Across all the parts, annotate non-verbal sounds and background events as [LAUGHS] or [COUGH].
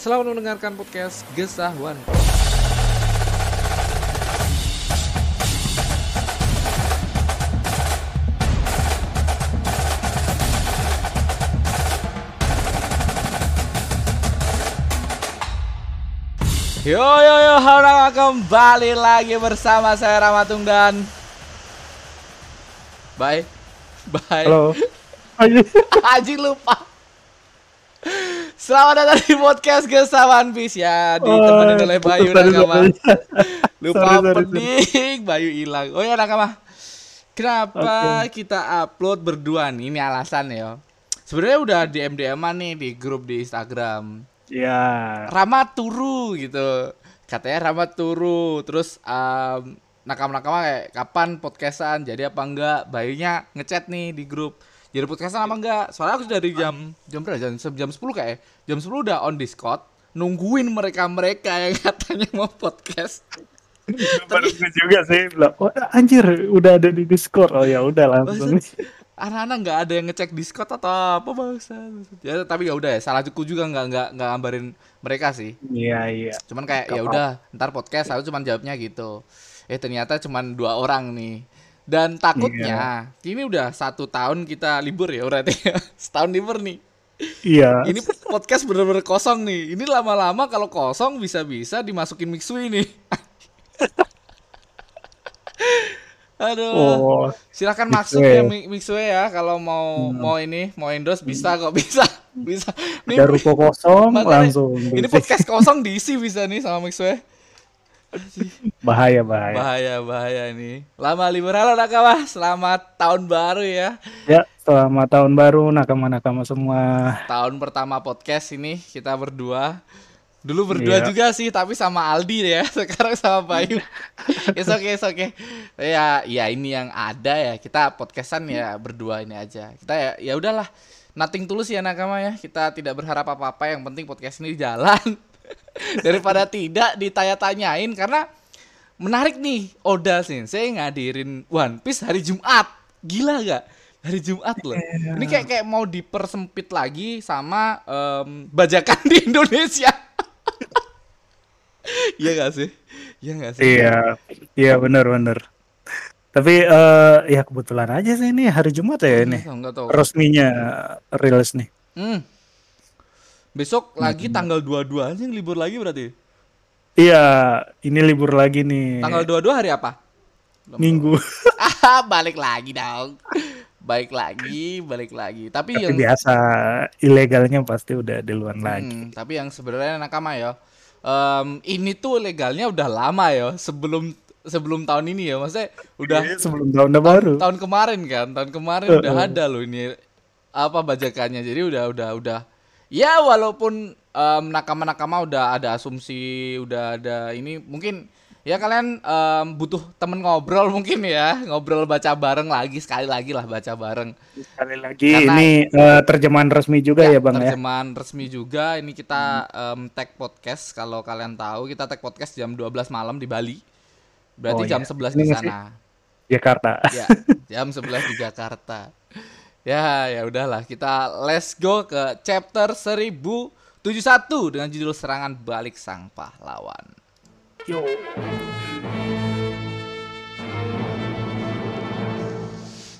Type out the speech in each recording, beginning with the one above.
selamat mendengarkan podcast Gesah One. Yo yo yo, halo kembali lagi bersama saya Ramatung dan Bye Bye Halo. [LAUGHS] Haji lupa Selamat datang di podcast Gesa One Piece. Ya Ditemani oleh Bayu Nakama. [LAUGHS] Lupa Sorry, pening Bayu hilang. Oh ya Nakama. Kenapa kita upload berdua nih? Ini alasan ya. Sebenarnya udah di MDM nih di grup di Instagram. Ya. Rama turu gitu. Katanya Rama turu. Terus um, nakam-nakama kayak kapan podcastan? Jadi apa enggak? Bayinya ngechat nih di grup jadi podcastan apa enggak? Soalnya aku dari jam jam berapa? Jam, jam 10 kayak? Jam 10 udah on discord nungguin mereka mereka yang katanya mau podcast. Baru gue juga sih. Bilang, oh, anjir udah ada di Discord. Oh ya udah langsung. anak-anak nggak ada yang ngecek discord atau apa bangsa ya tapi ya udah ya salah aku juga nggak nggak nggak gambarin mereka sih. Iya iya. cuman kayak ya udah ntar podcast aku cuman jawabnya gitu. Eh ternyata cuman dua orang nih dan takutnya ini udah satu tahun kita libur ya berarti. Ya. [LAUGHS] setahun libur nih. Iya. ini podcast bener-bener kosong nih. Ini lama-lama kalau kosong bisa-bisa dimasukin mixui nih. [LAUGHS] Aduh. Oh, silakan masuk ya Mi- mixui ya. Kalau mau mau ini mau endorse bisa kok [LAUGHS] bisa bisa. Ada ruko kosong langsung. ini podcast kosong diisi bisa nih sama mixui bahaya bahaya. Bahaya bahaya ini. Lama libur halo nakama, selamat tahun baru ya. Ya, selamat tahun baru nakama-nakama semua. Tahun pertama podcast ini kita berdua. Dulu berdua Iya. juga sih, tapi sama Aldi ya. [LAUGHS] Sekarang sama Bayu. [LAUGHS] It's okay, it's okay. Ya, ya ini yang ada ya. Kita podcastan ya berdua ini aja. Kita ya ya udahlah. Nothing tulus ya nakama ya. Kita tidak berharap apa-apa, yang penting podcast ini jalan. [LAUGHS] [LAUGHS] Daripada tidak ditanya-tanyain karena menarik nih Oda Sensei ngadirin One Piece hari Jumat. Gila gak? Hari Jumat loh. Ini kayak kayak mau dipersempit lagi sama em, bajakan di [LAUGHS] Indonesia. Iya gak sih? Iya gak sih? Iya, iya benar-benar. Tapi eh ya kebetulan aja sih ini hari Jumat ya ini. Enggak tahu. Resminya rilis nih. Hmm. Besok lagi tanggal 22 aja libur lagi berarti. Iya, ini libur lagi nih. Tanggal 22 hari apa? Minggu. [LAUGHS] Ah, balik lagi dong. Balik lagi, balik lagi. Tapi, Tapi yang biasa ilegalnya pasti udah duluan lagi. Hmm, tapi yang sebenarnya nakama ya. em, ini tuh legalnya udah lama ya, sebelum sebelum tahun ini ya. Maksudnya udah Iya, sebelum tahun baru. tahun kemarin kan, tahun kemarin udah ada loh ini apa bajakannya. Jadi udah udah udah ya walaupun em, nakama-nakama udah ada asumsi, udah ada ini mungkin ya kalian em, butuh temen ngobrol [LAUGHS] mungkin ya, ngobrol baca bareng lagi sekali lagi lah baca bareng. Sekali lagi Karena- ini eh, terjemahan resmi juga ya, Bang ya. terjemahan resmi juga. Ini kita em, tag podcast kalau kalian tahu kita tag podcast jam 12 malam di Bali. Berarti Oh, jam iya. 11 Ini di sana. Jakarta. Ya, jam 11 di Jakarta. [LAUGHS] Ya, ya udahlah kita let's go ke chapter 1071 dengan judul serangan balik sang pahlawan. Yo.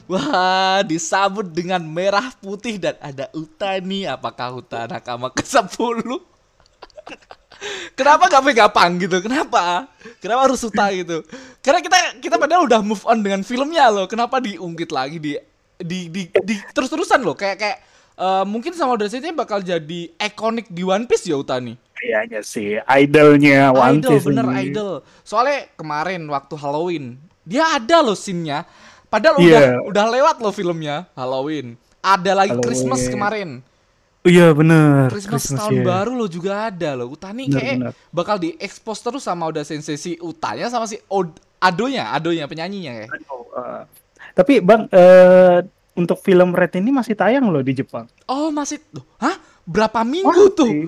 Wah, disambut dengan merah putih dan ada Utani. Apakah Uta nakama ke-10? Kenapa gak Vegapunk gitu? Kenapa? Kenapa harus Uta gitu? Karena kita kita padahal udah move on dengan filmnya loh. Kenapa diungkit lagi di di di, di terus-terusan loh? Kayak kayak eh, mungkin sama Oda Sensei bakal jadi ikonik di One Piece ya Utani. Kayaknya sih idolnya One idol Piece bener ini. idol soalnya kemarin waktu Halloween dia ada loh scene-nya padahal Iya. udah udah lewat loh filmnya Halloween ada lagi Halloween. Christmas kemarin Iya bener. Christmas, Christmas tahun ya. baru lo juga ada lo. Utani Bener, kayak bener. bakal diekspos terus sama udah sensei si Utanya sama si Od Adonya, Adonya penyanyinya kayak. Aduh, eh, tapi bang, eh, untuk film Red ini masih tayang loh di Jepang. Oh masih, Loh, hah? Berapa minggu tuh? Masih.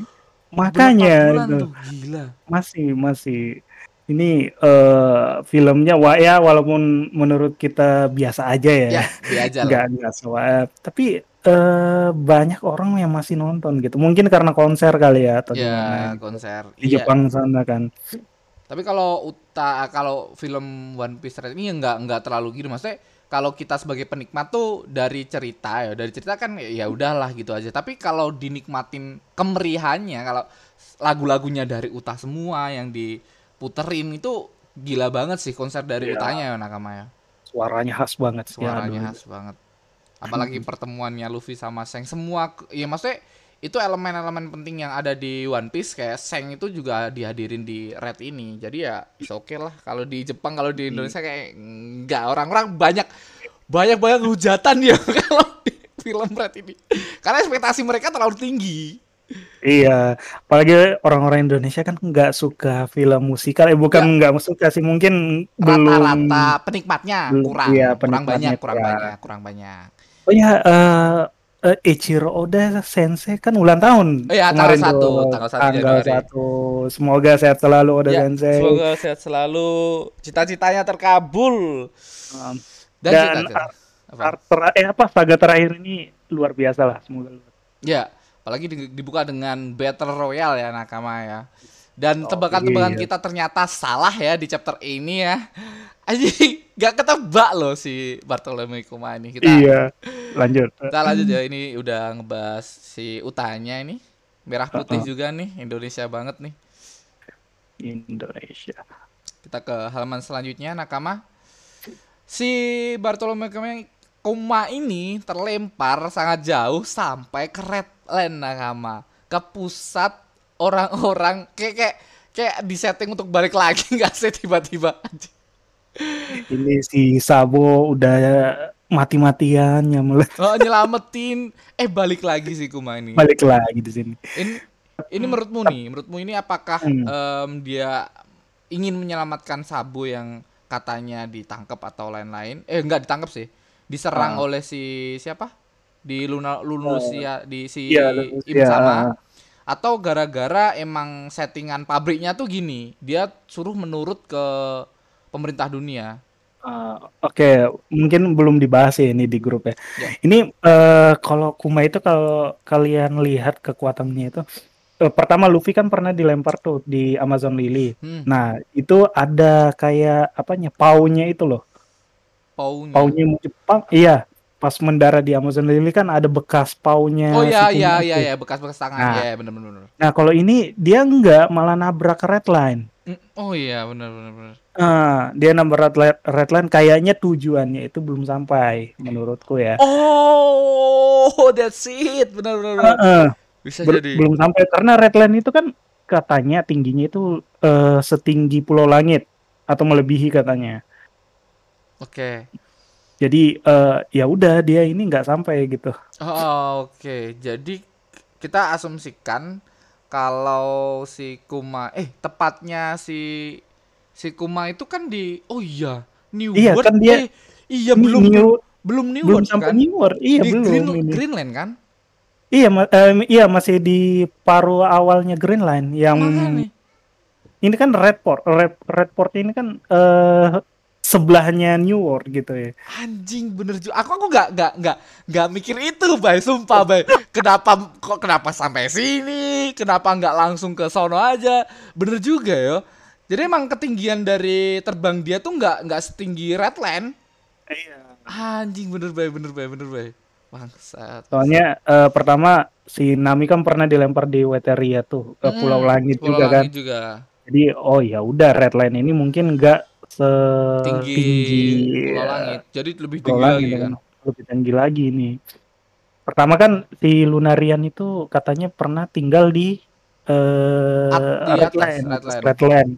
Makanya Berapa bulan itu. tuh? Gila. masih masih. Ini eh filmnya wah ya walaupun menurut kita biasa aja ya, Ya, dia aja lah. nggak sewap. Tapi eh banyak orang yang masih nonton gitu. Mungkin karena konser kali ya atau Ya, gimana. konser. Di Iya. Jepang sana kan. Tapi kalau uta kalau film One Piece Red ini ya nggak nggak terlalu gitu maksudnya kalau kita sebagai penikmat tuh dari cerita ya dari cerita kan ya udahlah gitu aja. Tapi kalau dinikmatin kemerihannya kalau lagu-lagunya dari Uta semua yang diputerin itu gila banget sih konser dari Iya. Utanya ya Nakama ya. Suaranya khas banget. Suaranya khas banget. Apalagi pertemuannya Luffy sama Seng semua ya maksudnya itu elemen-elemen penting yang ada di One Piece kayak Seng itu juga dihadirin di Red ini. Jadi ya is oke lah. Kalau di Jepang kalau di Indonesia kayak enggak orang-orang banyak banyak banyak hujatan ya [LAUGHS] kalau di film Red ini. Karena ekspektasi mereka terlalu tinggi. Iya, apalagi orang-orang Indonesia kan nggak suka film musikal. Eh bukan nggak suka sih, mungkin belum. Rata-rata penikmatnya belum- kurang, iya, kurang banyak, penikmatnya kurang banyak, kurang banyak. Oh ya, eh eh, Eiichiro Oda Sensei kan ulang tahun Oh iya, tanggal kemarin satu, tuh. tanggal satu Tanggal Januari. satu. Semoga sehat selalu Oda Ya, Sensei. semoga sehat selalu, cita-citanya terkabul. Um, Dan, Dan, cita-cita. ar- Apa? ar- ter- eh apa saga terakhir ini luar biasa lah, semoga. Ya, apalagi di- dibuka dengan Battle Royale ya Nakama ya. Dan tebakan-tebakan iya. kita ternyata salah ya di chapter ini ya. [LAUGHS] Aji gak ketebak loh si Bartolomeo Kuma ini. Kita Iya, lanjut. kita lanjut ya ini udah ngebahas si Utanya ini. Merah putih Uh-uh. juga nih, Indonesia banget nih. Indonesia. Kita ke halaman selanjutnya Nakama. Si Bartolomeo Kuma- ini terlempar sangat jauh sampai ke Redland Nakama. Ke pusat orang-orang kayak kayak kayak disetting untuk balik lagi [LAUGHS] nggak sih tiba-tiba Ini si Sabo udah mati-matian nyamelet. [LAUGHS] Oh nyelamatin. Eh balik lagi si Kuma ini. Balik lagi di sini. ini ini menurutmu nih menurutmu ini apakah Hmm. em, dia ingin menyelamatkan Sabo yang katanya ditangkap atau lain-lain? Eh enggak ditangkap sih. Diserang Ah. oleh si siapa? Di Luna Lunusia di si Iya, Im sama atau gara-gara emang settingan pabriknya tuh gini dia suruh menurut ke pemerintah dunia Ah, Oke, mungkin belum dibahas ya ini di grup ya. Ya. Ini eh, kalau Kuma itu kalau kalian lihat kekuatannya itu, eh, pertama Luffy kan pernah dilempar tuh di Amazon Lily. hmm, Nah itu ada kayak apanya paunya itu loh, paunya paunya Jepang. Iya, pas mendarat di Amazon Lily kan ada bekas paunya. oh ya si ya Kuma ya itu. ya bekas-bekas tangan Nah. ya bener-bener bener. Nah kalau ini dia nggak malah nabrak red line. Mm, oh iya bener-bener bener. Ah, dia nabrak red, li- red line kayaknya tujuannya itu belum sampai menurutku ya. Oh, that's it. Benar benar. benar. Heeh. Bisa Bel- jadi. belum sampai karena redline itu kan katanya tingginya itu eh, setinggi Pulau Langit atau melebihi katanya. Oke. Jadi eh, ya udah dia ini nggak sampai gitu. Oh, oke. Jadi kita asumsikan kalau si Kuma eh tepatnya si si Kuma itu kan di oh iya New Iya, World kan dia- eh, iya Ini belum New- belum New belum World sampai kan New World. Iya di belum. Green, ini. Greenland kan Iya ma- eh, iya masih di paruh awalnya Green Line yang makanya ini kan Redport. Red Redport ini kan eh sebelahnya New World gitu ya. anjing bener juga. Aku aku nggak nggak nggak nggak mikir itu bay. Sumpah bay. Kenapa kok kenapa sampai sini? Kenapa nggak langsung ke sono aja? Bener juga ya jadi emang ketinggian dari terbang dia tuh nggak nggak setinggi Redland Iya. anjing bener bay bener bay bener bay. Bangsat. Soalnya eh, pertama si Nami kan pernah dilempar di Weteria tuh ke Pulau Hmm, Langit Pulau juga kan. Langit juga. Jadi oh ya udah Red Line ini mungkin nggak setinggi tinggi eh, Langit jadi lebih tinggi Langit lagi kan lebih tinggi lagi nih. Pertama kan si Lunarian itu katanya pernah tinggal di eh At- di Red atas, Line, Red atas Line. Red Line.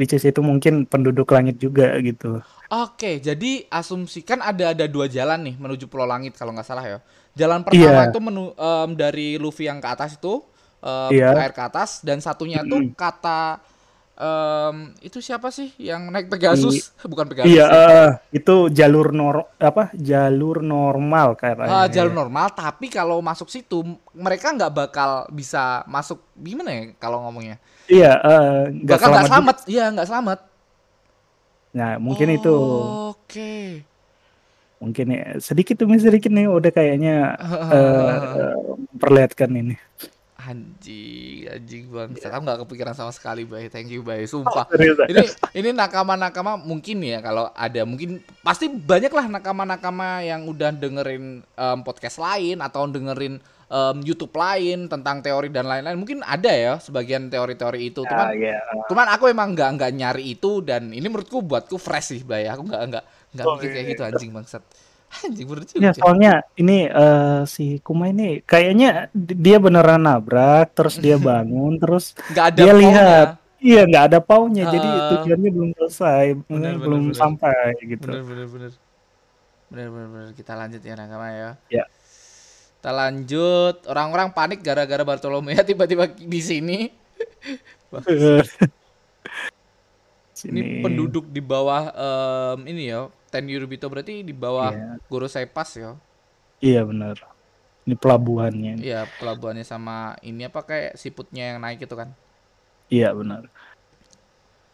Which is itu mungkin penduduk langit juga gitu. Oke, jadi asumsikan ada ada dua jalan nih menuju Pulau Langit kalau nggak salah ya. Jalan pertama Iya. itu menu em, dari Luffy yang ke atas itu em, Iya. air ke atas dan satunya tuh kata em, itu siapa sih yang naik Pegasus? [LAUGHS] Bukan Pegasus. Iya, eh, itu jalur nor apa? Jalur normal Ah, katanya. jalur normal tapi kalau masuk situ mereka nggak bakal bisa masuk gimana ya kalau ngomongnya Iya, eh, nggak bakal nggak selamat. iya nggak selamat Nah, mungkin itu oke mungkin ya, sedikit demi sedikit nih udah kayaknya [LAUGHS] eh, memperlihatkan ini. Anjing anjing bang saya nggak kepikiran sama sekali bay thank you bay sumpah Serius, ah? ini ini nakama nakama mungkin ya kalau ada mungkin pasti banyak lah nakama nakama yang udah dengerin em, podcast lain atau dengerin em, YouTube lain tentang teori dan lain-lain mungkin ada ya sebagian teori-teori itu cuman Ah, iya. Cuman aku emang nggak nggak nyari itu dan ini menurutku buatku fresh sih, Blay. Aku nggak nggak nggak Oh, mikir kayak iya. gitu anjing bangsat. Anjing bener juga. Ya, soalnya ini eh, si Kuma ini kayaknya di- dia beneran nabrak, terus dia [LAUGHS] bangun, terus Nggak ada dia maunya. lihat, iya nggak ada paunya, jadi Ah. tujuannya belum selesai, Bener, bener, belum bener. sampai gitu. Bener bener bener. Bener bener bener. Kita lanjut ya nakama ya. Ya. Kita lanjut. Orang-orang panik gara-gara Bartolomea [LAUGHS] tiba-tiba di sini. [LAUGHS] Sini. Ini penduduk di bawah em, ini ya. Ten Yurubito berarti di bawah Iya. Goro Saipas ya. Iya benar. Ini pelabuhannya. Iya, pelabuhannya sama ini apa kayak siputnya yang naik itu kan. Iya benar.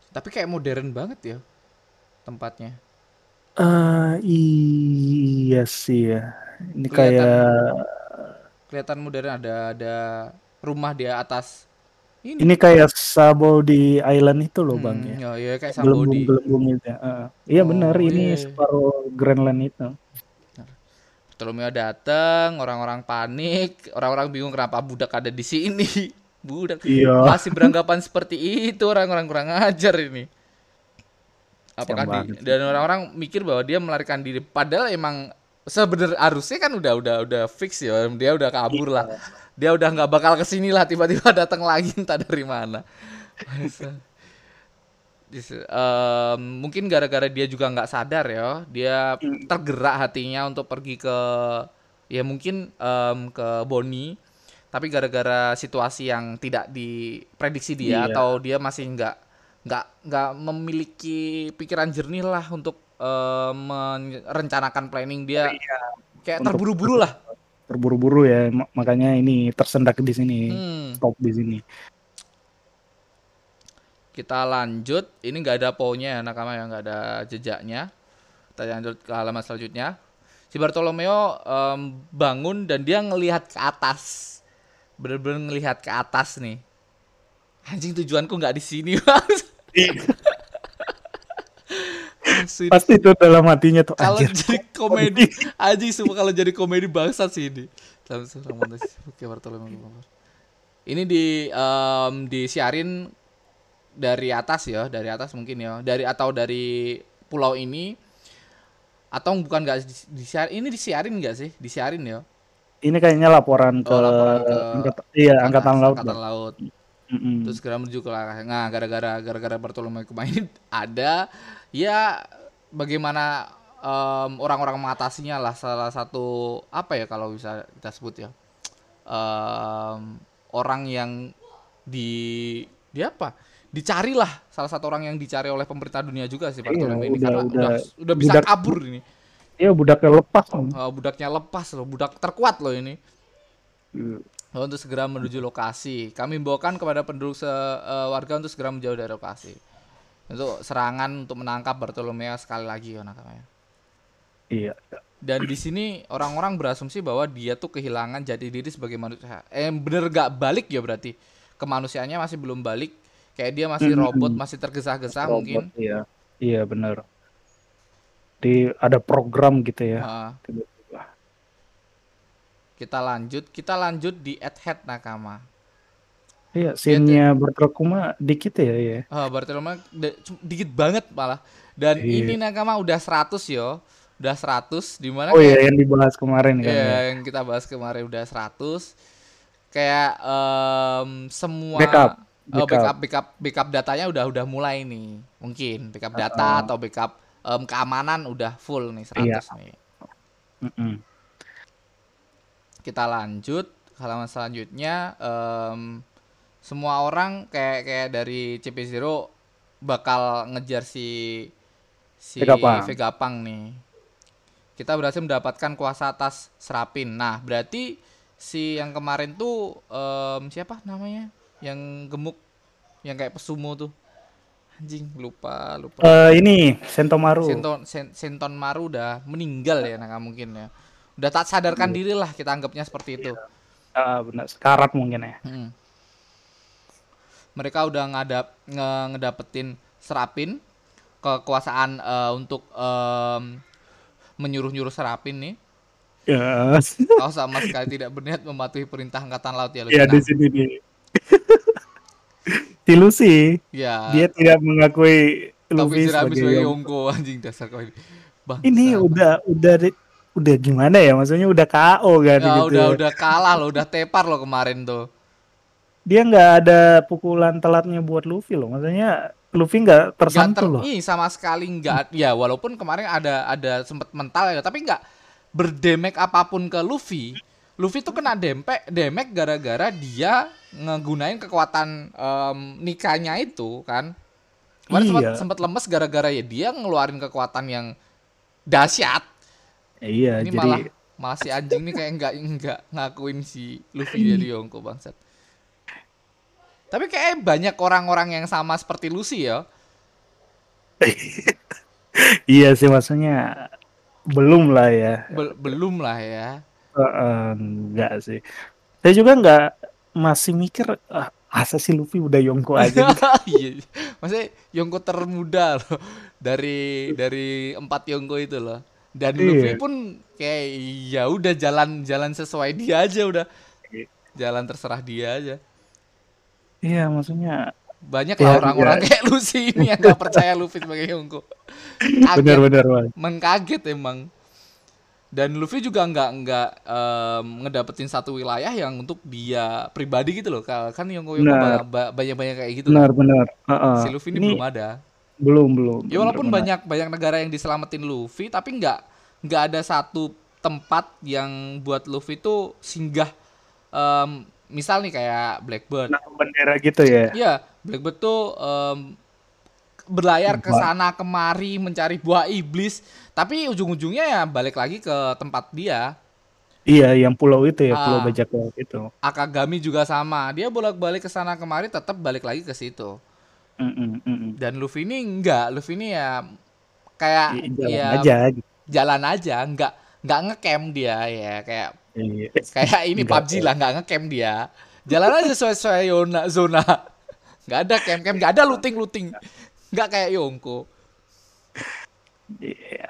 Tapi kayak modern banget ya tempatnya. Eh iya sih ya. Ini Kelihatan. kayak kelihatan modern ada ada rumah di atas ini ini kayak Sabo di Island itu loh Hmm, bang ya. ya, ya kayak Sambodi Gelembung-gelembung itu. ya. Eh, iya Oh, benar ini iya, iya. separuh Greenland itu. Bartolomeo datang orang-orang panik orang-orang bingung kenapa budak ada di sini [LAUGHS] budak Iya. masih beranggapan seperti itu orang-orang kurang ajar ini apakah di, dan orang-orang mikir bahwa dia melarikan diri padahal emang sebenarnya harusnya kan udah udah udah fix ya dia udah kabur lah. Dia udah nggak bakal ke sini lah tiba-tiba datang lagi [LAUGHS] entah dari mana. Em, mungkin gara-gara dia juga nggak sadar ya dia tergerak hatinya untuk pergi ke ya mungkin em, ke Boni. Tapi gara-gara situasi yang tidak diprediksi dia Iya. atau dia masih nggak nggak nggak memiliki pikiran jernih lah untuk em, merencanakan planning dia kayak Untuk- terburu-buru lah Terburu-buru ya mak- makanya ini tersendak di sini. Hmm. Stop di sini. Kita lanjut. Ini nggak ada pounya ya nakama ya nggak ada jejaknya. Kita lanjut ke halaman selanjutnya. Si Bartolomeo em, bangun dan dia ngelihat ke atas. Bener-bener ngelihat ke atas nih. Anjing tujuanku nggak di sini. [LAUGHS] Maksud- Pasti itu dalam hatinya tuh kalau jadi komedi anjing semua kalau jadi komedi bangsat sih ini. Oke Bartolomeo ini di em, disiarin dari atas ya dari atas mungkin ya. Dari atau dari pulau ini atau bukan nggak dis- disiarin ini disiarin nggak sih? Disiarin ya. Ini kayaknya laporan ke, Oh, laporan ke angkat- iya angkatan laut. angkatan laut. Mm-mm. terus segera menuju ke arah nah gara-gara gara-gara Bartolomeo kemarin [LAUGHS] ada ya bagaimana em, orang-orang mengatasinya lah salah satu apa ya kalau bisa kita sebut ya Em, orang yang di di apa dicari lah salah satu orang yang dicari oleh pemerintah dunia juga sih Bartolomeo ini udah- karena udah udah- udah bisa budak- kabur ini Iya budaknya lepas. Eh, budaknya lepas loh budak terkuat loh ini Iya. Oh, untuk segera menuju lokasi. Kami membawakan kepada penduduk se eh, warga untuk segera menjauh dari lokasi. Untuk serangan untuk menangkap Bartolomeo sekali lagi ya nakamanya. Iya. Dan di sini orang-orang berasumsi bahwa dia tuh kehilangan jati diri sebagai manusia. Eh bener gak balik ya berarti. Kemanusiaannya masih belum balik. Kayak dia masih Mm-mm. robot, masih tergesa-gesa Robot, mungkin. Iya. Iya benar. Di ada program gitu ya. Tiba-tiba. kita lanjut, kita lanjut di at head nakama. Iya, scene-nya Bertrokuma dikit ya ya. Ah, cum- dikit banget malah. Dan Iya. ini nakama udah 100 yo. Udah 100 di mana Oh iya yang dibahas kemarin kan. Iya, ya. yang kita bahas kemarin udah 100. Kayak em, semua Backup, eh, backup. backup backup backup datanya udah udah mulai nih. Mungkin backup data atau backup em, keamanan udah full nih 100 Iya. nih. Mm-mm. kita lanjut halaman selanjutnya em, semua orang kayak kayak dari CP0 bakal ngejar si si Vegapunk. Vegapunk nih. Kita berhasil mendapatkan kuasa atas Serapin. Nah, berarti si yang kemarin tuh em, siapa namanya? Yang gemuk yang kayak pesumo tuh. Anjing, lupa, lupa. Eh, ini Sentomaru. Senton Sen- Senton Maru udah meninggal ya nah mungkin ya. Udah tak sadarkan diri lah kita anggapnya seperti itu. Ah, benar. Sekarat mungkin ya. Mm. Mereka udah ngadap nge- ngedapetin serapin kekuasaan eh, untuk em, menyuruh-nyuruh serapin nih. Ya. Kau [LAUGHS] sama sekali tidak berniat mematuhi perintah angkatan laut ya ya di Lucina. sini nih. si Lucy, Ya. dia tidak mengakui Luffy sebagai sebagai Yonko. Anjing dasar kau ini. Bangsa. Ini udah udah di- udah gimana ya? Maksudnya udah KO kan ya, gitu. udah udah kalah loh, udah tepar loh kemarin tuh. Dia nggak ada pukulan telatnya buat Luffy loh. Maksudnya Luffy nggak tersentuh ter- loh. ih, sama sekali nggak ya walaupun kemarin ada ada sempet mental ya tapi nggak berdemek apa pun ke Luffy Luffy tuh kena dempek demek gara-gara dia ngegunain kekuatan em, nikahnya itu kan kemarin sempat Iya. sempat lemes gara-gara ya dia ngeluarin kekuatan yang dahsyat Iya, ini jadi malah masih anjing nih kayak nggak nggak ngakuin si Luffy jadi Yonko bangsat tapi kayak banyak orang-orang yang sama seperti Lucy ya [LAUGHS] iya sih maksudnya belum lah ya. Bel- belum lah ya. Eh, enggak sih. Saya juga nggak masih mikir ah, asa sih Luffy udah Yonko aja gitu. [LAUGHS] Iya. Maksudnya Yongko termuda loh dari dari empat Yongko itu loh. Dan Iya. Luffy pun kayak ya udah jalan jalan sesuai dia aja udah. Iya. Jalan terserah dia aja. Iya, maksudnya Banyak Ya, lah orang-orang iya. kayak Lucy ini yang gak percaya Luffy sebagai. Kaget, [LAUGHS] benar-benar mengkaget emang. Dan Luffy juga nggak nggak em, ngedapetin satu wilayah yang untuk dia pribadi gitu loh. Kan Yongko Benar. banyak-banyak kayak gitu. Benar-benar. Heeh. Si Luffy ini, belum ada. belum belum. Ya walaupun benar-benar. banyak banyak negara yang diselamatin Luffy, tapi nggak nggak ada satu tempat yang buat Luffy itu singgah. em, misal nih kayak Blackbird. Nah, bendera gitu ya. Iya, Blackbird tuh em, berlayar ke sana kemari mencari buah iblis, tapi ujung-ujungnya ya balik lagi ke tempat dia. Iya, yang pulau itu ya, pulau Ah. bajak laut itu. Akagami juga sama, dia bolak-balik ke sana kemari tetap balik lagi ke situ. Mm-mm, mm-mm. Dan Luffy ini enggak, Luffy ini ya kayak Iya, Jalan ya aja gitu. jalan aja, enggak enggak ngecamp dia ya kayak Iya. kayak ini Enggak. PUBG lah enggak ngecamp dia. Jalan aja sesuai sesuai zona zona. Enggak ada camp camp, enggak ada looting looting. Enggak kayak Yongko. Iya.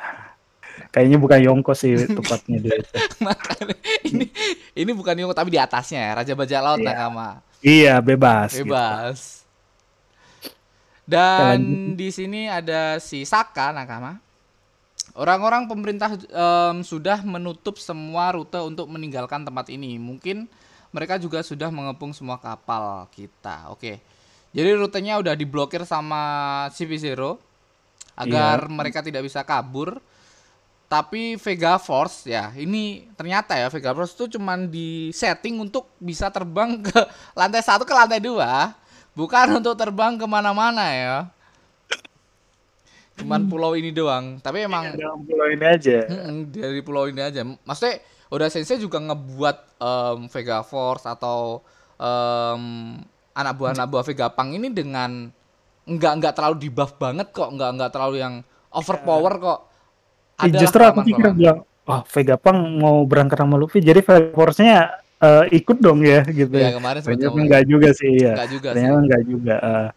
Kayaknya bukan Yonko sih tepatnya dia. itu. [LAUGHS] Makanya ini ini bukan Yongko tapi di atasnya ya, Raja Bajak Laut Iya. Nakama. Iya, bebas. gitu. Bebas. Dan di sini ada si Saka Nakama. Orang-orang pemerintah em, sudah menutup semua rute untuk meninggalkan tempat ini. Mungkin mereka juga sudah mengepung semua kapal kita. Oke. Jadi rutenya udah diblokir sama CP0 agar mereka tidak bisa kabur. Tapi Vega Force ya, ini ternyata ya Vega Force itu cuman di setting untuk bisa terbang ke [LAUGHS] lantai satu ke lantai dua, bukan untuk terbang ke mana-mana ya. Cuman pulau ini doang. Tapi emang Dalam pulau ini aja. Dari pulau ini aja. Maksudnya Oda Sensei juga ngebuat em, Vega Force atau em, anak buah anak buah Vega Pang ini dengan nggak nggak terlalu di buff banget kok, nggak nggak terlalu yang overpower kok. Ih, Adalah justru aku pikir bilang, wah Vegapunk mau berangkat sama Luffy, jadi Vega Force-nya eh, ikut dong ya gitu Ya ya. kemarin Ternyata ngomong enggak juga sih ya. Nggak juga sih. Enggak juga. eh.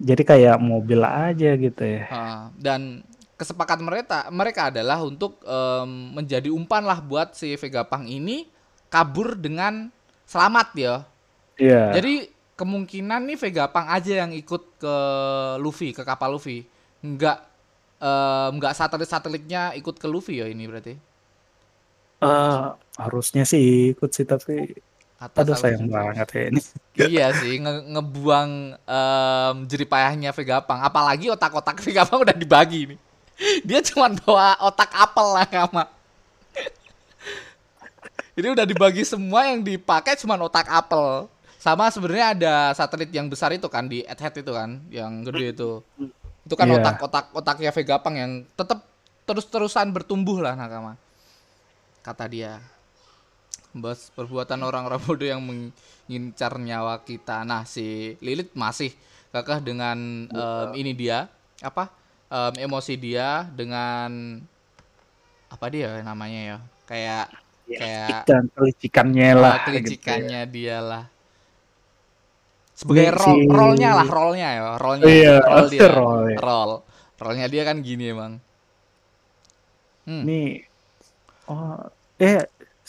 Jadi kayak mobil aja gitu ya. Ah, dan kesepakatan mereka mereka adalah untuk em, menjadi umpan lah buat si Vega Pang ini kabur dengan selamat ya. Iya. Jadi kemungkinan nih Vega Pang aja yang ikut ke Luffy, ke kapal Luffy. Enggak em, enggak satelit-satelitnya ikut ke Luffy ya ini berarti. Eh, harusnya sih ikut sih tapi Atau aduh sayang satu. banget ya ini. [LAUGHS] Iya sih, nge- ngebuang em, jeripayahnya Vega Pang. Apalagi otak-otak Vega Pang udah dibagi nih. Dia cuma bawa otak apel lah sama. Ini [LAUGHS] udah dibagi semua yang dipakai cuma otak apel. Sama sebenarnya ada satelit yang besar itu kan di Head itu kan, yang gede itu. Itu kan Iya. otak-otak otaknya Vegapunk yang tetap terus-terusan bertumbuh lah nakama. Kata dia. Bos perbuatan orang-orang bodoh yang mengincar nyawa kita. Nah, si Lilith masih kakak dengan em, ini dia apa? Em, emosi dia dengan apa dia namanya ya? Kayak kayak dan kelicikannya lah lah gitu ya. kelicikannya dia lah sebagai role si- role-nya lah role-nya ya role-nya Iya, role dia [LAUGHS] role. role role-nya dia kan gini emang hmm. Ini oh eh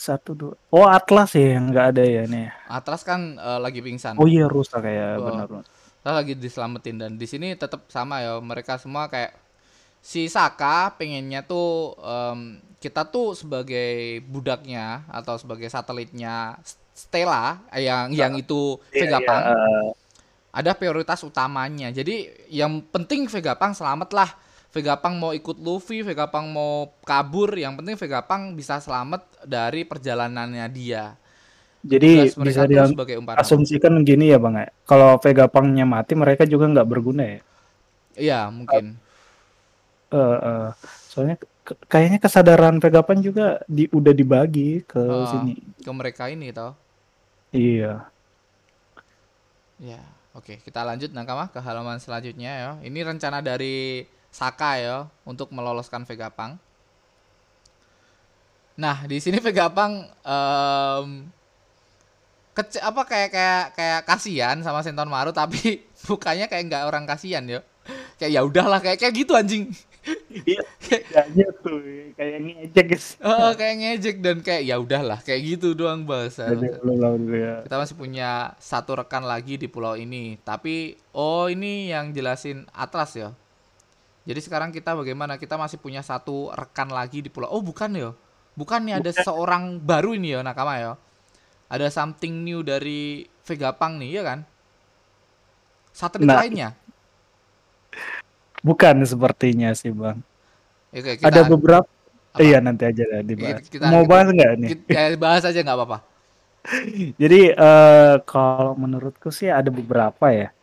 satu dua oh Atlas ya yang nggak ada ya nih Atlas kan eh, lagi pingsan oh iya rusak kayak Oh. benar benar Atlas lagi diselamatin dan di sini tetap sama ya mereka semua kayak si Saka pengennya tuh em, kita tuh sebagai budaknya atau sebagai satelitnya Stella eh, yang yang itu Iya, Vegapunk iya, eh, ada prioritas utamanya. Jadi yang penting Vegapunk selamat lah. Vegapunk mau ikut Luffy, Vegapunk mau kabur, yang penting Vegapunk bisa selamat dari perjalanannya dia. jadi bisa umpan asumsikan gini ya bang ya kalau Vegapunk-nya mati mereka juga nggak berguna ya Iya, mungkin. Eh, eh, soalnya kayaknya kesadaran Vegapunk juga di udah dibagi ke Oh. sini Ke mereka ini toh. iya Ya, oke. Kita lanjut Nakama ke halaman selanjutnya ya. Ini rencana dari Saka ya untuk meloloskan Vegapunk. Nah, di sini Vegapunk em kece apa kayak kayak kayak kasihan sama Senton Maru tapi [LAUGHS] bukannya kayak nggak orang kasihan ya. Kayak ya udahlah kayak kayak gitu anjing. iya kayaknya tuh kayak ngejek guys Oh, kayak ngejek dan kayak ya udahlah kayak gitu doang bahasa. Kita masih punya satu rekan lagi di pulau ini. Tapi oh ini yang jelasin Atlas ya. Jadi sekarang kita bagaimana? Kita masih punya satu rekan lagi di pulau. Oh bukan ya? Bukan nih ada seorang baru ini ya nakama ya. Ada something new dari Vegapunk nih ya kan? Satelit Nah, lainnya. bukan sepertinya sih bang Oke, kita, ada beberapa Apa? iya nanti aja lah dibahas Kita- mau bahas nggak nih kita- eh, bahas aja nggak apa-apa. [LAUGHS] Jadi eh, kalau menurutku sih ada beberapa ya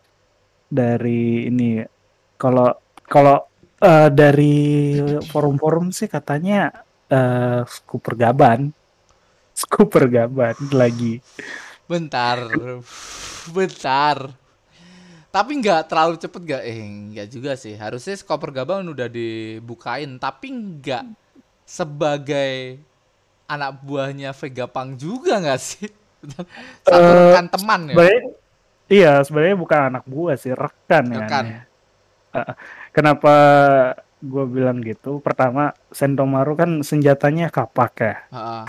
dari ini. Kalau kalau eh, dari forum-forum sih katanya eh Scooper Gaban, [LAUGHS] Scooper Gaban lagi. Bentar, bentar. Tapi nggak terlalu cepet gak? Eh, nggak juga sih. Harusnya Skoper Gabang udah dibukain, tapi nggak sebagai anak buahnya Vegapunk juga nggak sih? [LAUGHS] Satu rekan teman ya. Sebenarnya iya sebenarnya bukan anak buah sih rekan ya. Rekan. Eh, Kenapa gue bilang gitu? Pertama Sentomaru kan senjatanya kapak ya. Heeh.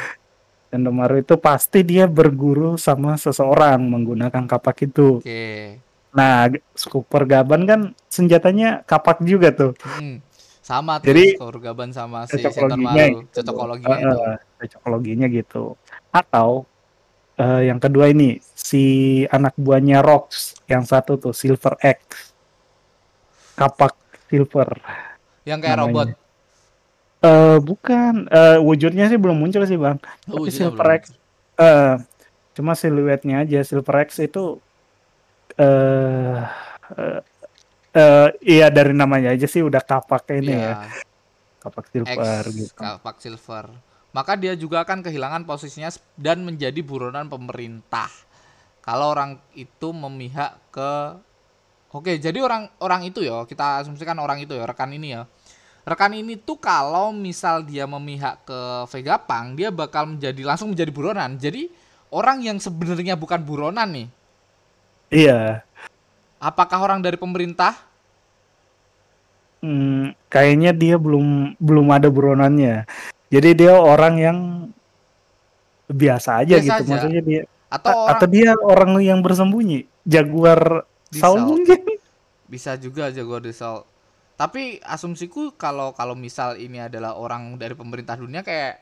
Sentomaru itu pasti dia berguru sama seseorang menggunakan kapak itu. Oke. Nah, Scooper Gaban kan senjatanya kapak juga tuh. Hmm. Sama tuh Jadi, Gaban sama si cocokologinya Senton Maru. gitu. Cocokologinya Eh, itu. cocokologinya gitu. Atau eh, yang kedua ini si anak buahnya Rox yang satu tuh Silver X. Kapak silver. Yang kayak namanya. robot. Eh bukan, eh wujudnya sih belum muncul sih, Bang. Oh, Tapi Silver belum X eh cuma siluetnya aja Silver X itu eh eh, eh, iya dari namanya aja sih udah kapak ini ya, Iya. kapak X silver gitu. Kapak Silver. Maka dia juga akan kehilangan posisinya dan menjadi buronan pemerintah. Kalau orang itu memihak ke Oke, jadi orang orang itu ya, kita asumsikan orang itu ya, rekan ini ya. Rekan ini tuh kalau misal dia memihak ke Vegapunk, dia bakal menjadi langsung menjadi buronan. Jadi orang yang sebenarnya bukan buronan nih. Iya. Apakah orang dari pemerintah? Hmm, kayaknya dia belum belum ada buronannya. Jadi dia orang yang biasa aja Biasa gitu. aja. Maksudnya dia Atau orang atau dia orang yang bersembunyi, jaguar Di Saul Saul. mungkin. Bisa juga jago Desal. Tapi asumsiku kalau kalau misal ini adalah orang dari pemerintah dunia kayak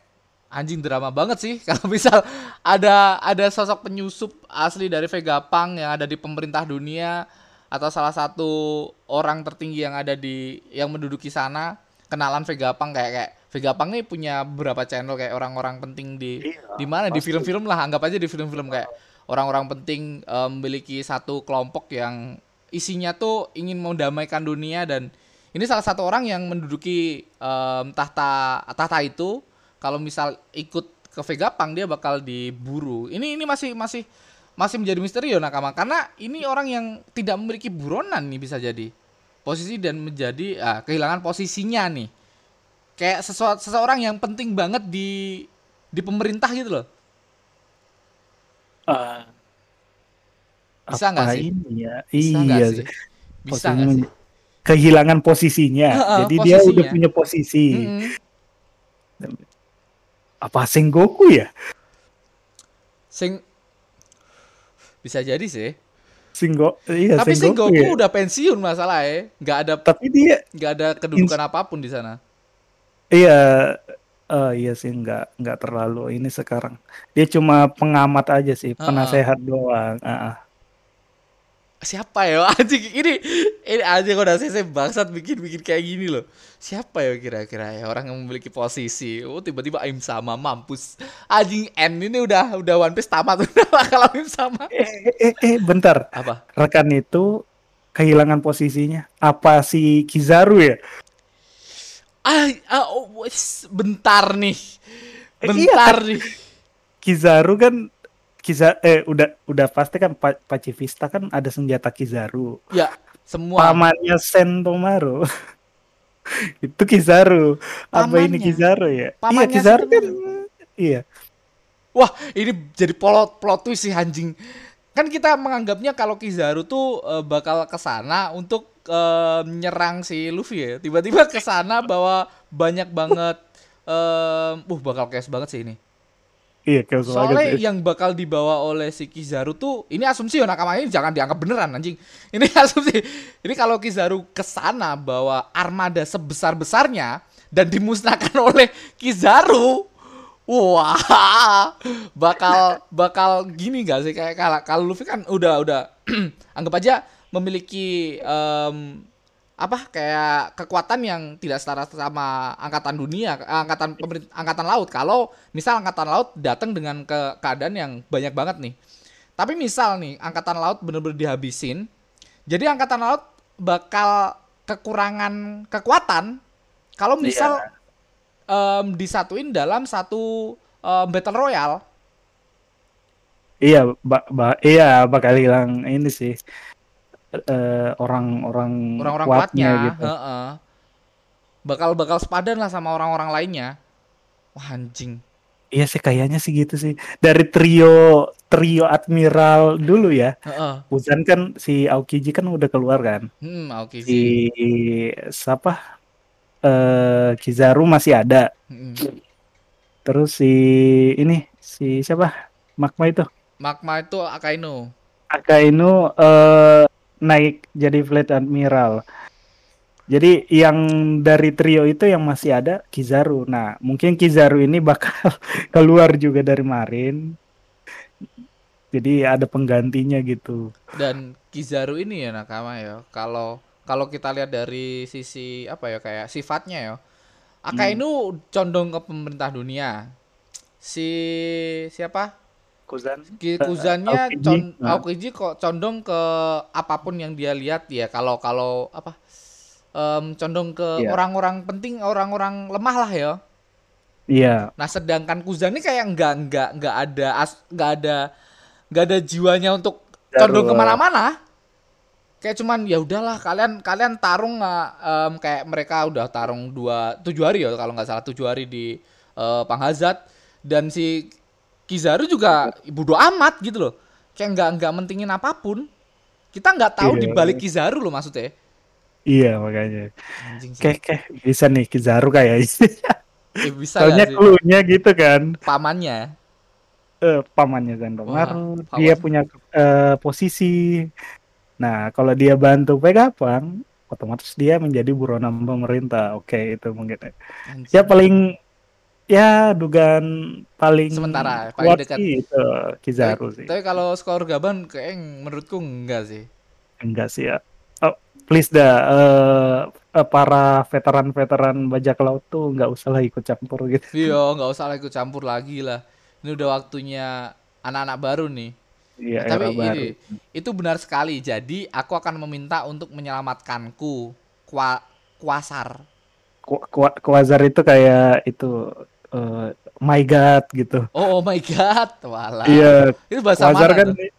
anjing drama banget sih [LAUGHS] kalau misal ada ada sosok penyusup asli dari Vegapunk yang ada di pemerintah dunia atau salah satu orang tertinggi yang ada di yang menduduki sana kenalan Vegapunk kayak kayak Vegapunk nih punya beberapa channel kayak orang-orang penting di Iya, di mana di film-film lah anggap aja di film-film kayak orang-orang penting eh, memiliki satu kelompok yang isinya tuh ingin mendamaikan dunia dan ini salah satu orang yang menduduki em, tahta tahta itu. Kalau misal ikut ke Vegapunk dia bakal diburu. Ini ini masih masih masih menjadi misteri ya nakama. Karena ini orang yang tidak memiliki buronan nih bisa jadi. Posisi dan menjadi ah, kehilangan posisinya nih. Kayak sesuatu seseorang yang penting banget di di pemerintah gitu loh Ah, Bisa nggak sih? ini ya? Bisa iya sih. Bisa Posisinya nggak sih? Kehilangan posisinya. Heeh, Jadi dia udah posisinya. punya posisi. Mm-mm. Apa Sengoku ya? Sing bisa jadi sih. Singgo iya Tapi Sengoku Sengoku ya. udah pensiun masalahnya. Nggak ada Tapi dia nggak ada kedudukan apa pun di sana. iya eh, iya sih nggak nggak terlalu ini sekarang. Dia cuma pengamat aja sih, Heeh. penasehat doang. Ah. Siapa ya [LAUGHS] anjing ini ini anjing udah saya bangsat bikin bikin kayak gini loh. Siapa ya kira-kira ya orang yang memiliki posisi. Oh tiba-tiba Aim sama mampus. Anjing N ini udah udah One Piece tamat [LAUGHS] udah kalau Aim sama. Eh, eh, eh, eh, bentar. Apa? Rekan itu kehilangan posisinya. Apa si Kizaru ya? Ah, ah oh, bentar nih. Eh, Bentar nih. Kizaru kan Kiza eh udah udah pasti kan Pa- Pacifista kan ada senjata Kizaru. Ya, semua Pamannya Sentomaru. [LAUGHS] itu Kizaru. Apa ini Pamannya? Kizaru ya? iya Pamannya Kizaru kan. Iya. Wah, ini jadi plot plot twist sih anjing. Kan kita menganggapnya kalau Kizaru tuh eh, bakal ke sana untuk eh, menyerang si Luffy ya. Tiba-tiba ke sana bawa banyak banget eh uh bakal chaos banget sih ini. Iya, chaos Soalnya banget yang bakal dibawa oleh si Kizaru tuh ini asumsi ya nakama ini jangan dianggap beneran anjing. Ini [LAUGHS] asumsi. Ini kalau Kizaru ke sana bawa armada sebesar-besarnya dan dimusnahkan [LAUGHS] oleh Kizaru. Wah, bakal bakal gini gak sih kayak kalau kalau Luffy kan udah udah [CLEARS THROAT] anggap aja memiliki em, apa kayak kekuatan yang tidak setara sama angkatan dunia, angkatan angkatan laut. Kalau misal angkatan laut datang dengan ke keadaan yang banyak banget nih. Tapi misal nih angkatan laut bener-bener dihabisin, jadi angkatan laut bakal kekurangan kekuatan kalau misal em, disatuin dalam satu em, battle royale. Iya, ba ba- iya bakal hilang ini sih. Eh, orang-orang orang-orang kuatnya kuatnya, gitu. heeh. bakal bakal sepadan lah sama orang-orang lainnya. Wah anjing. Iya sih kayaknya sih gitu sih. Dari trio trio admiral dulu ya. Heeh. Uzan kan si Aokiji kan udah keluar kan. Hmm, oke Si siapa? Eh Kizaru masih ada. Mm-mm. Terus si ini si siapa? Magma itu. Magma itu Akainu. Akainu eh naik jadi fleet admiral. Jadi yang dari trio itu yang masih ada Kizaru. Nah, mungkin Kizaru ini bakal [LAUGHS] keluar juga dari Marin. Jadi ada penggantinya gitu. Dan Kizaru ini ya nakama ya. Kalau kalau kita lihat dari sisi apa ya kayak sifatnya ya. Akainu condong ke pemerintah dunia. Si siapa? Kuzan. Ki- Kuzannya Aokiji. con Nah. Aokiji kok condong ke apa pun yang dia lihat ya kalau kalau apa em, condong ke Iya. orang-orang penting orang-orang lemah lah ya Iya, nah sedangkan Kuzan ini kayak nggak nggak nggak ada as nggak ada nggak ada jiwanya untuk condong Jaruh. ke mana-mana kayak cuman ya udahlah kalian kalian tarung nggak em, kayak mereka udah tarung dua tujuh hari ya kalau nggak salah tujuh hari di eh, Panghazat dan si Kizaru juga bodo amat gitu loh kayak nggak nggak mentingin apa pun kita nggak tahu Iya. di balik Kizaru loh maksudnya iya makanya. anjing sih Kayak kayak bisa nih Kizaru kayaknya. Eh, bisa Soalnya clue-nya gitu kan. pamannya Eh, pamannya Zandomaru, Wah, dia punya eh, posisi. Nah, kalau dia bantu Vegapunk, otomatis dia menjadi buronan pemerintah. Oke, itu mungkin. Anjing. Ya paling ya dugaan paling Sementara, paling dekat. itu Kizaru tapi, sih. tapi kalau skor Gaban kayak menurutku enggak sih Enggak sih ya. Oh, please dah eh, eh, para veteran-veteran bajak laut tuh nggak usah lah ikut campur gitu. [LAUGHS] Iya, nggak usah lah ikut campur lagi lah. Ini udah waktunya anak-anak baru nih. Iya, Nah, tapi ini itu benar sekali. Jadi aku akan meminta untuk menyelamatkanku Kwa Kuasar. Ku- Ku- Quasar itu kayak itu eh, my god gitu. Oh, oh my god, walah. Iya, Itu bahasa Quasar mana kan tuh?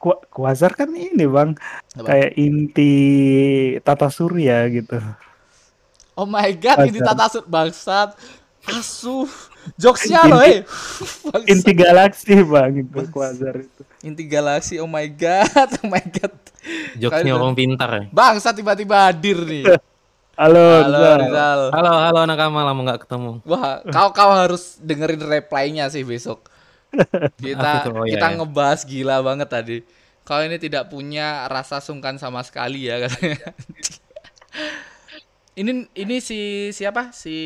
Ku- Quasar kan ini bang Apa? kayak inti tata surya gitu. Oh my god, ini Quasar. tata sur bangsat. Asuh. Jokesnya Inti- loh, eh. [LAUGHS] Bangsat. Inti galaksi bang itu Quasar itu. Inti galaksi. Oh my god, [LAUGHS] oh my god. Jokesnya orang pintar ya. Bangsat tiba-tiba hadir nih. [LAUGHS] Halo, Halo Rizal. Rizal. Halo, halo nakama lama nggak ketemu. Wah, kau kau harus dengerin reply-nya sih besok. [LAUGHS] Kita itu? Oh, iya, kita iya. ngebahas gila banget tadi. Kau ini tidak punya rasa sungkan sama sekali ya katanya. [LAUGHS] ini ini si siapa? Si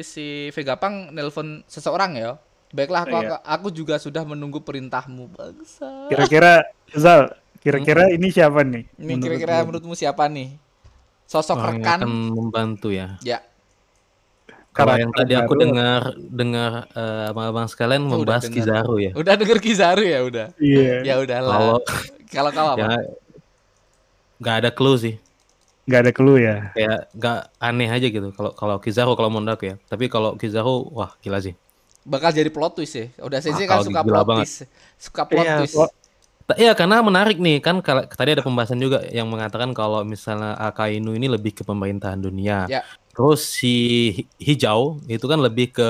si Vegapang nelpon seseorang ya. Baiklah aku, Iya. aku juga sudah menunggu perintahmu, bangsa. Kira-kira Zal, kira-kira ini siapa nih? Ini kira-kira menurutmu siapa nih? Sosok Orang yang rekan? akan membantu ya. Ya, Kalau Karakter yang tadi aku dengar dengar eh, abang-abang sekalian Oh, udah membahas dengar. Kizaru ya. udah denger Kizaru ya udah. Iya, Ya udahlah. Kalau Kalau kau apa? ya nggak ada clue sih. nggak ada clue ya. Kayak nggak aneh aja gitu. Kalau kalau Kizaru kalau menurut aku ya. Tapi kalau Kizaru wah gila sih. bakal jadi plot twist ya. Udah Sensei Ah, kan kalau suka plot banget. twist. Suka plot Iya, twist. plot- Ta- Iya karena menarik nih kan kalau tadi ada pembahasan juga yang mengatakan kalau misalnya Akainu ini lebih ke pemerintahan dunia. Ya. Terus si hi- hijau itu kan lebih ke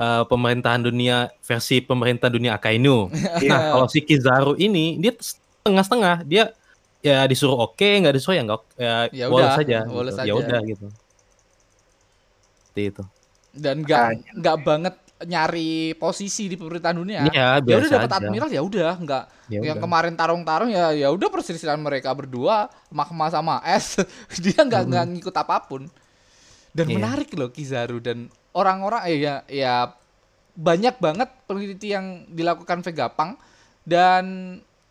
eh, pemerintahan dunia versi pemerintahan dunia Akainu. [LAUGHS] Iya. Nah kalau si Kizaru ini dia setengah-setengah dia ya disuruh oke nggak disuruh ya nggak ya, Ya woles udah, saja gitu. ya udah gitu. Seperti itu. Dan nggak nggak banget nyari posisi di pemerintahan dunia. Iya ya udah dapat admiral ya udah nggak Ya yang udah. kemarin tarung-tarung ya ya udah perselisihan mereka berdua Magma sama es [LAUGHS] dia nggak nggak ngikut apa pun dan Iya. menarik loh Kizaru dan orang-orang eh, ya ya banyak banget peneliti yang dilakukan Vegapunk dan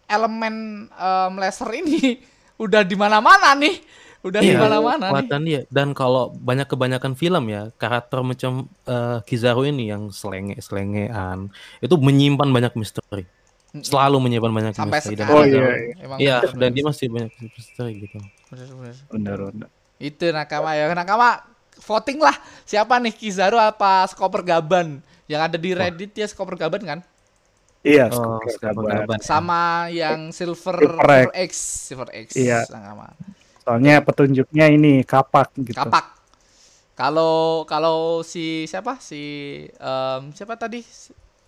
elemen em, laser ini [LAUGHS] udah di mana-mana nih udah di Iya, mana-mana nih kekuatan dia. Dan kalau banyak kebanyakan film ya, karakter macam eh, Kizaru ini yang selenge-selengean itu menyimpan banyak misteri. Selalu menyimpan banyak sampai misteri. Dan sekarang Oh, iya, iya. emang Iya, dan dia masih banyak misteri gitu. Bener-bener. Bener-bener. Itu nakama ya. Nakama voting lah siapa nih Kizaru apa Skoper Gaban? Yang ada di Reddit ya Skoper Gaban kan? Iya, Oh, Skoper Gaban. Sama yang Silver, Silver Silver X, Silver X Iya. Nakama. Soalnya petunjuknya ini kapak gitu. Kapak. Kalau kalau si siapa? Si em, siapa tadi?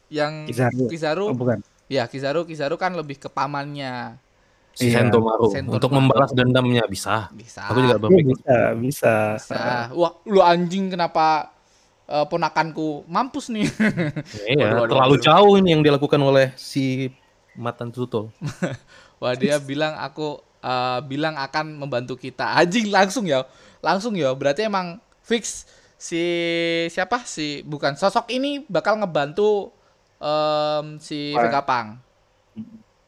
Yang Kizaru. Kizaru. Oh, bukan. Ya, Kizaru Kizaru kan lebih ke pamannya. Si Iya. Sentomaru Sentomaru. untuk membalas dendamnya bisa. Bisa. Aku juga Iya, berpikir. bisa, bisa. Bisa. Wah, lu anjing kenapa eh, ponakanku mampus nih? Iya, Waduh, waduh, terlalu waduh. jauh ini yang dilakukan oleh si Matan Tuto. [LAUGHS] Wah dia bilang aku eh, bilang akan membantu kita. Anjing langsung ya, langsung ya. Berarti emang fix si siapa si bukan sosok ini bakal ngebantu em, si Wah. Vegapunk.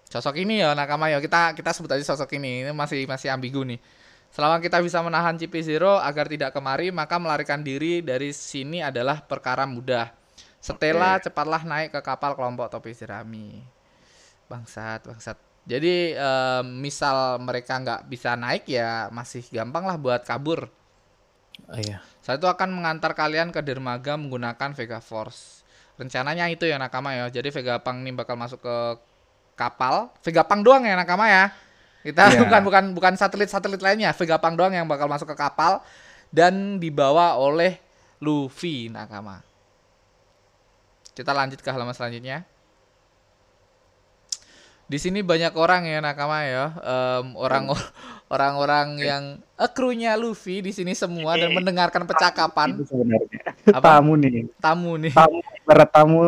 Sosok ini ya nakama ya kita kita sebut aja sosok ini. Ini masih masih ambigu nih. Selama kita bisa menahan CP0 agar tidak kemari, maka melarikan diri dari sini adalah perkara mudah. Stella cepatlah naik ke kapal kelompok topi jerami. Bangsat, bangsat. Jadi em, misal mereka nggak bisa naik ya masih gampang lah buat kabur. Ah, Iya. Saya itu akan mengantar kalian ke dermaga menggunakan Vega Force. Rencananya itu ya nakama ya. Jadi Vegapunk ini bakal masuk ke kapal. Vegapunk doang ya nakama ya. Kita Iya. [LAUGHS] bukan bukan bukan satelit-satelit lainnya. Vegapunk doang yang bakal masuk ke kapal dan dibawa oleh Luffy nakama. Kita lanjut ke halaman selanjutnya. Di sini banyak orang ya nakama ya, Em, orang orang-orang yang eh, krunya Luffy di sini semua dan mendengarkan percakapan. Apa? Tamu nih. tamu nih. Tamu, tamu,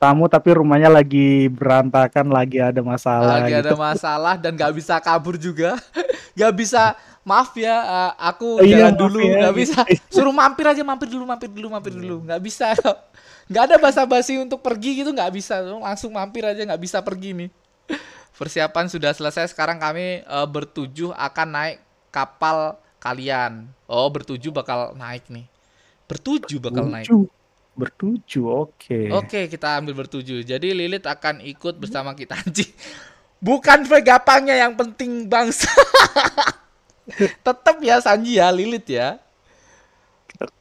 tamu tapi rumahnya lagi berantakan, lagi ada masalah. Lagi ada gitu. masalah dan nggak bisa kabur juga, [LAUGHS] nggak bisa maaf ya, eh, aku Oh, iya, jalan maaf dulu, ya, gitu. bisa. [LAUGHS] Suruh mampir aja, mampir dulu, mampir dulu, mampir dulu, nggak bisa. [LAUGHS] Nggak ada basa-basi untuk pergi gitu, nggak bisa. Langsung mampir aja, nggak bisa pergi nih. Persiapan sudah selesai. Sekarang kami eh, bertujuh akan naik kapal kalian. Oh, bertuju bakal naik nih. Bertuju bakal naik. Bertuju. Bertuju, oke. Oke, kita ambil bertuju. Jadi Lilith akan ikut bersama kita anjing. Bukan Vegapangnya yang penting bangsa. [LAUGHS] Tetap ya Sanji ya Lilith ya.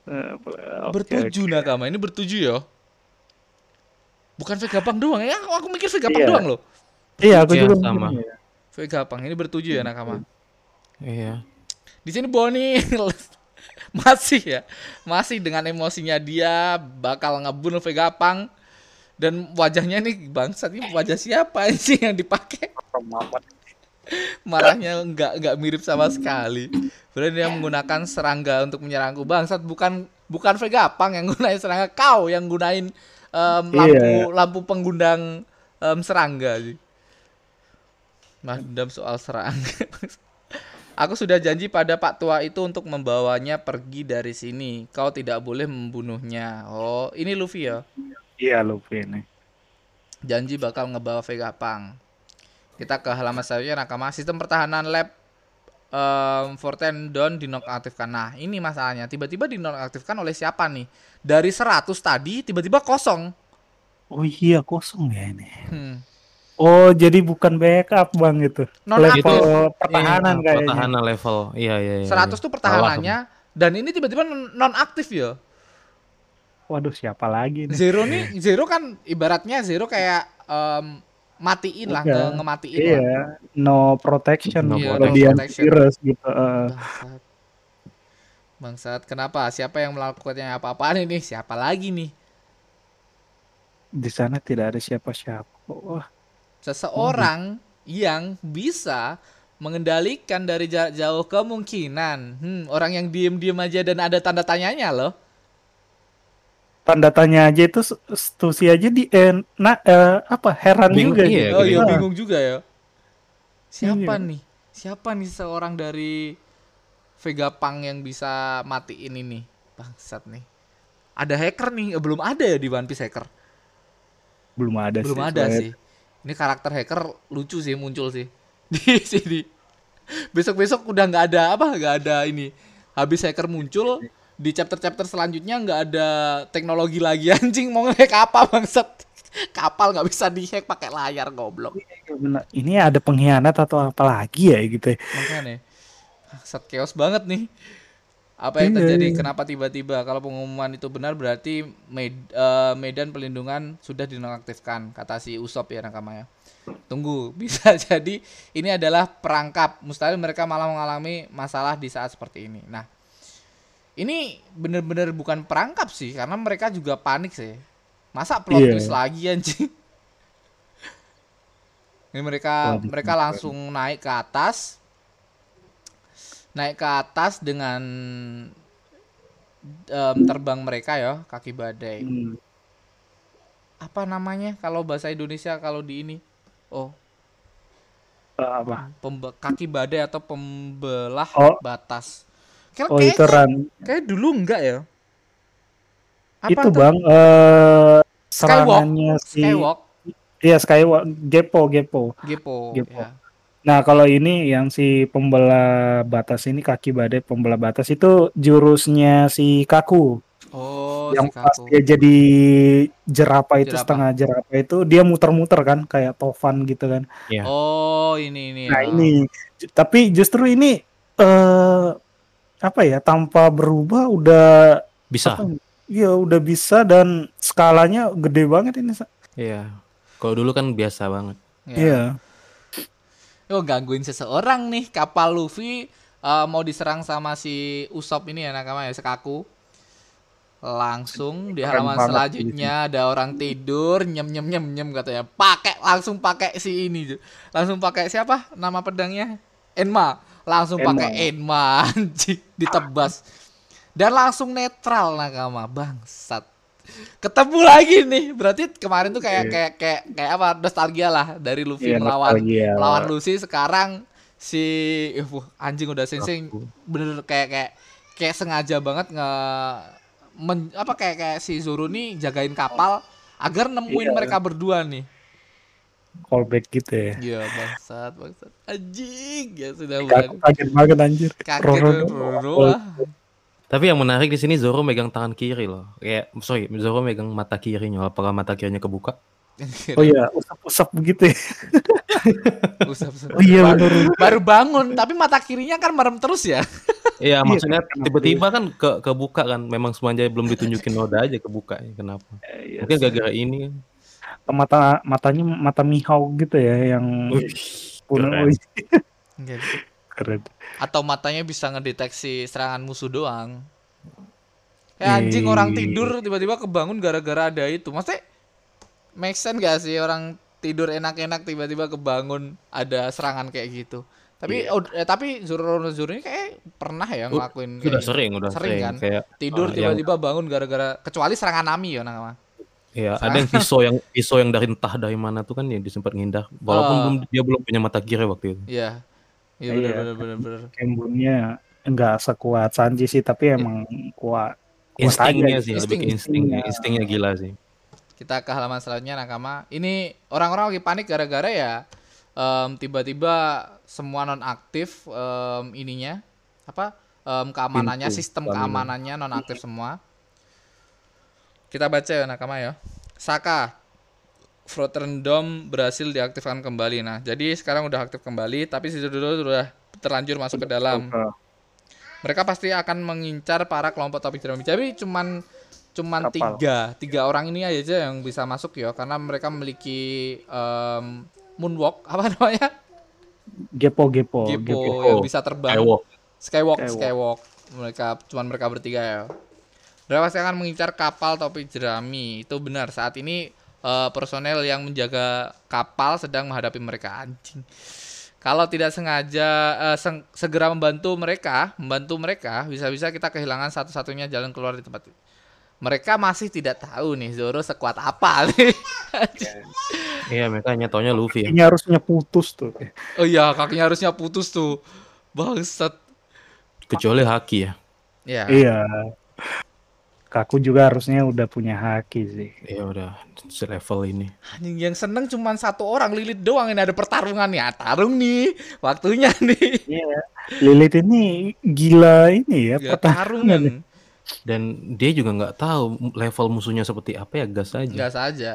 Eh, oke, bertuju oke. nakama. Ini bertuju ya. Bukan Vegapang doang ya. Aku mikir Vegapang Iya. doang loh. Iya, aku juga sama. mikirnya. Vegapang ini bertuju ya nakama. Iya. Di sini Bonnie [LAUGHS] masih ya, masih dengan emosinya dia bakal ngebunuh Vegapang dan wajahnya nih bangsat ini wajah siapa sih yang dipakai? [LAUGHS] Marahnya nggak nggak mirip sama sekali. Berarti dia menggunakan serangga untuk menyerangku bangsat bukan bukan Vegapang yang gunain serangga, kau yang gunain em, lampu Iya. lampu penggundang em, serangga sih. Nah, dendam soal serangga. [LAUGHS] Aku sudah janji pada Pak Tua itu untuk membawanya pergi dari sini. Kau tidak boleh membunuhnya. Oh, ini Luffy ya. Iya, Luffy ini. Janji bakal ngebawa Vegapunk. Kita ke halaman selanjutnya nakama. Sistem pertahanan lab um, Forten Dawn dinonaktifkan. Nah, ini masalahnya. Tiba-tiba dinonaktifkan oleh siapa nih? Dari 100 tadi tiba-tiba kosong. Oh iya, kosong ya ini. Hmm. Oh, jadi bukan backup, Bang itu. Non-aktif. Level pertahanan Iya, kayaknya. Pertahanan level. Iya, iya, iya. 100 iya. tuh pertahanannya dan ini tiba-tiba non aktif ya. Waduh, siapa lagi nih? Zero nih, [LAUGHS] Zero kan ibaratnya Zero kayak em, matiin lah, Iya. nge- ngematiin lah. Iya, no protection, No Iya, kalau no dia protection. virus gitu. eh. Bangsat. Bangsat, kenapa? Siapa yang melakukannya apa-apaan ini? Siapa lagi nih? di sana tidak ada siapa-siapa. Wah, Seseorang yang bisa mengendalikan dari jarak jauh kemungkinan. Hmm, orang yang diem-diem aja dan ada tanda tanyanya loh. tanda tanya aja itu Stusi aja di eh, nah, eh, apa heran Bingung, juga. iya, gitu. oh iya, bingung juga ya. Siapa Iya. nih? Siapa nih seorang dari Vegapunk yang bisa matiin ini? Bangsat nih. Ada hacker nih, Eh, belum ada ya di One Piece hacker. Belum ada belum sih. ada sih. Ini karakter hacker lucu sih muncul sih [LAUGHS] di sini. Besok-besok udah nggak ada apa nggak ada ini. Habis hacker muncul di chapter-chapter selanjutnya nggak ada teknologi lagi [LAUGHS] anjing mau nge-hack apa bangsat. Kapal nggak bisa dihack pakai layar goblok. Iya, benar. Ini ada pengkhianat atau apa lagi ya gitu. ya. Makanya set chaos banget nih. Apa yang terjadi? Kenapa tiba-tiba? Kalau pengumuman itu benar berarti med- eh, medan pelindungan sudah dinonaktifkan, kata si Usop ya nakama ya. Tunggu, [LAUGHS] bisa jadi ini adalah perangkap. Mustahil mereka malah mengalami masalah di saat seperti ini. Nah, ini bener-bener bukan perangkap sih, karena mereka juga panik sih. Masa plot Iya. twist lagi anjing? [LAUGHS] Ini mereka Waduh, mereka langsung naik ke atas, naik ke atas dengan em, terbang mereka ya kaki badai. Hmm. Apa namanya kalau bahasa Indonesia kalau di ini? Oh, Eh, apa? pembe- kaki badai atau pembelah Oh. batas. Kayak, Oh itu kayak, dulu enggak ya? Apa itu tuh? bang eh serangannya si Skywalk, Iya Skywalk Gepo Gepo. Gepo, Gepo. ya. Nah kalau ini yang si pembelah batas ini kaki badai pembelah batas itu jurusnya si Kaku Oh, yang si pas Kaku. dia jadi jerapah itu Jerapah. setengah jerapah itu dia muter-muter kan kayak Tovan gitu kan. Iya. Oh, ini ini. Nah ya. ini tapi justru ini eh apa ya tanpa berubah udah Bisa. Iya udah bisa dan skalanya gede banget ini. Sa. Iya. Kalau dulu kan biasa banget. Ya. Iya. Oh, gangguin seseorang nih. Kapal Luffy eh, mau diserang sama si Usop ini ya nakama ya sekaku. Langsung di halaman selanjutnya ada orang tidur nyem nyem nyem nyem katanya. Pakai langsung pakai si ini. Langsung pakai siapa? Nama pedangnya? Enma. Langsung pakai Enma [LAUGHS] anjing ditebas. Dan langsung netral nakama bangsat. Ketemu lagi nih. Berarti kemarin tuh kayak Iya. kayak kayak kayak apa? Nostalgia lah dari Luffy Iya, melawan nostalgia. lawan Lucy sekarang si wuh, anjing udah sensing bener kayak kayak kayak sengaja banget nge men- apa kayak kayak si Zoro nih jagain kapal agar nemuin Iya. mereka berdua nih callback gitu ya. Iya bangsat bangsat. Anjing ya sudah berani. kaget banget anjir. Kaget Roro Roro doang. lah. Tapi yang menarik di sini Zoro megang tangan kiri loh. Kayak sorry, Zoro megang mata kirinya. Apakah mata kirinya kebuka? [LAUGHS] Oh iya, usap-usap begitu ya. [LAUGHS] Usap-usap. Oh iya baru, baru bangun tapi mata kirinya kan merem terus ya. [LAUGHS] Iya, maksudnya kenapa tiba-tiba kan ke kebuka kan. Memang semuanya belum ditunjukin noda aja kebuka. Kenapa? Iya, Mungkin gara-gara ini kan. mata matanya mata mihau gitu ya yang punya keren. Iya. Keren. Atau matanya bisa ngedeteksi serangan musuh doang. Ya anjing Iya. orang tidur tiba-tiba kebangun gara-gara ada itu. Maksudnya make sense gak sih orang tidur enak-enak tiba-tiba kebangun ada serangan kayak gitu. Tapi Iya. oh, eh, tapi Zoro Zoro ini kayak pernah ya ngelakuin kayak Udah gitu. sering, udah Sering sering. kan? Kayak tidur Ah, yang- tiba-tiba bangun gara-gara kecuali serangan Nami ya nama. ya ada yang pisau yang pisau yang dari entah dari mana tuh kan yang disempat ngindar. Walaupun Ah. belum dia belum punya mata kiri waktu itu. Iya. Iya Iya. benar benar benar benar. Kembunnya enggak sekuat Sanji sih, tapi emang kuat. kuat Instingnya aja. sih, lebih ke Insting. instingnya, instingnya gila sih. Kita ke halaman selanjutnya nakama. Ini orang-orang lagi panik gara-gara ya em, tiba-tiba semua nonaktif em, ininya apa em, keamanannya Pintu sistem keamanan. keamanannya nonaktif semua. Kita baca ya nakama ya. Saka Frozen Dome berhasil diaktifkan kembali. Nah, jadi sekarang udah aktif kembali, tapi si dulu sudah terlanjur masuk ke dalam. Mereka pasti akan mengincar para kelompok topi jerami. Jadi cuman cuman Kapal. tiga tiga orang ini aja yang bisa masuk ya karena mereka memiliki em, moonwalk [LAUGHS] apa namanya Gepo Gepo. gepo, Gepo. yang bisa terbang Skywalk. skywalk Skywalk. skywalk mereka cuman mereka bertiga ya mereka pasti akan mengincar kapal topi jerami itu benar saat ini eh, personel yang menjaga kapal sedang menghadapi mereka anjing kalau tidak sengaja eh, seng- segera membantu mereka membantu mereka bisa-bisa kita kehilangan satu-satunya jalan keluar di tempat ini. mereka masih tidak tahu nih Zoro sekuat apa nih [LAUGHS] Iya, mereka hanya taunya Luffy ya. Ini harusnya putus tuh. oh iya kakinya harusnya putus tuh bangsat Kecuali Haki ya. ya Iya. Kaku juga harusnya udah punya haki sih. Ya udah selevel ini. Anjing yang seneng cuman satu orang Lilit doang ini ada pertarungan ya tarung nih waktunya [LAUGHS] nih Iya. Lilith ini gila ini ya ya, pertarungan. tarungan Dan dia juga nggak tahu level musuhnya seperti apa ya gas aja. nggak saja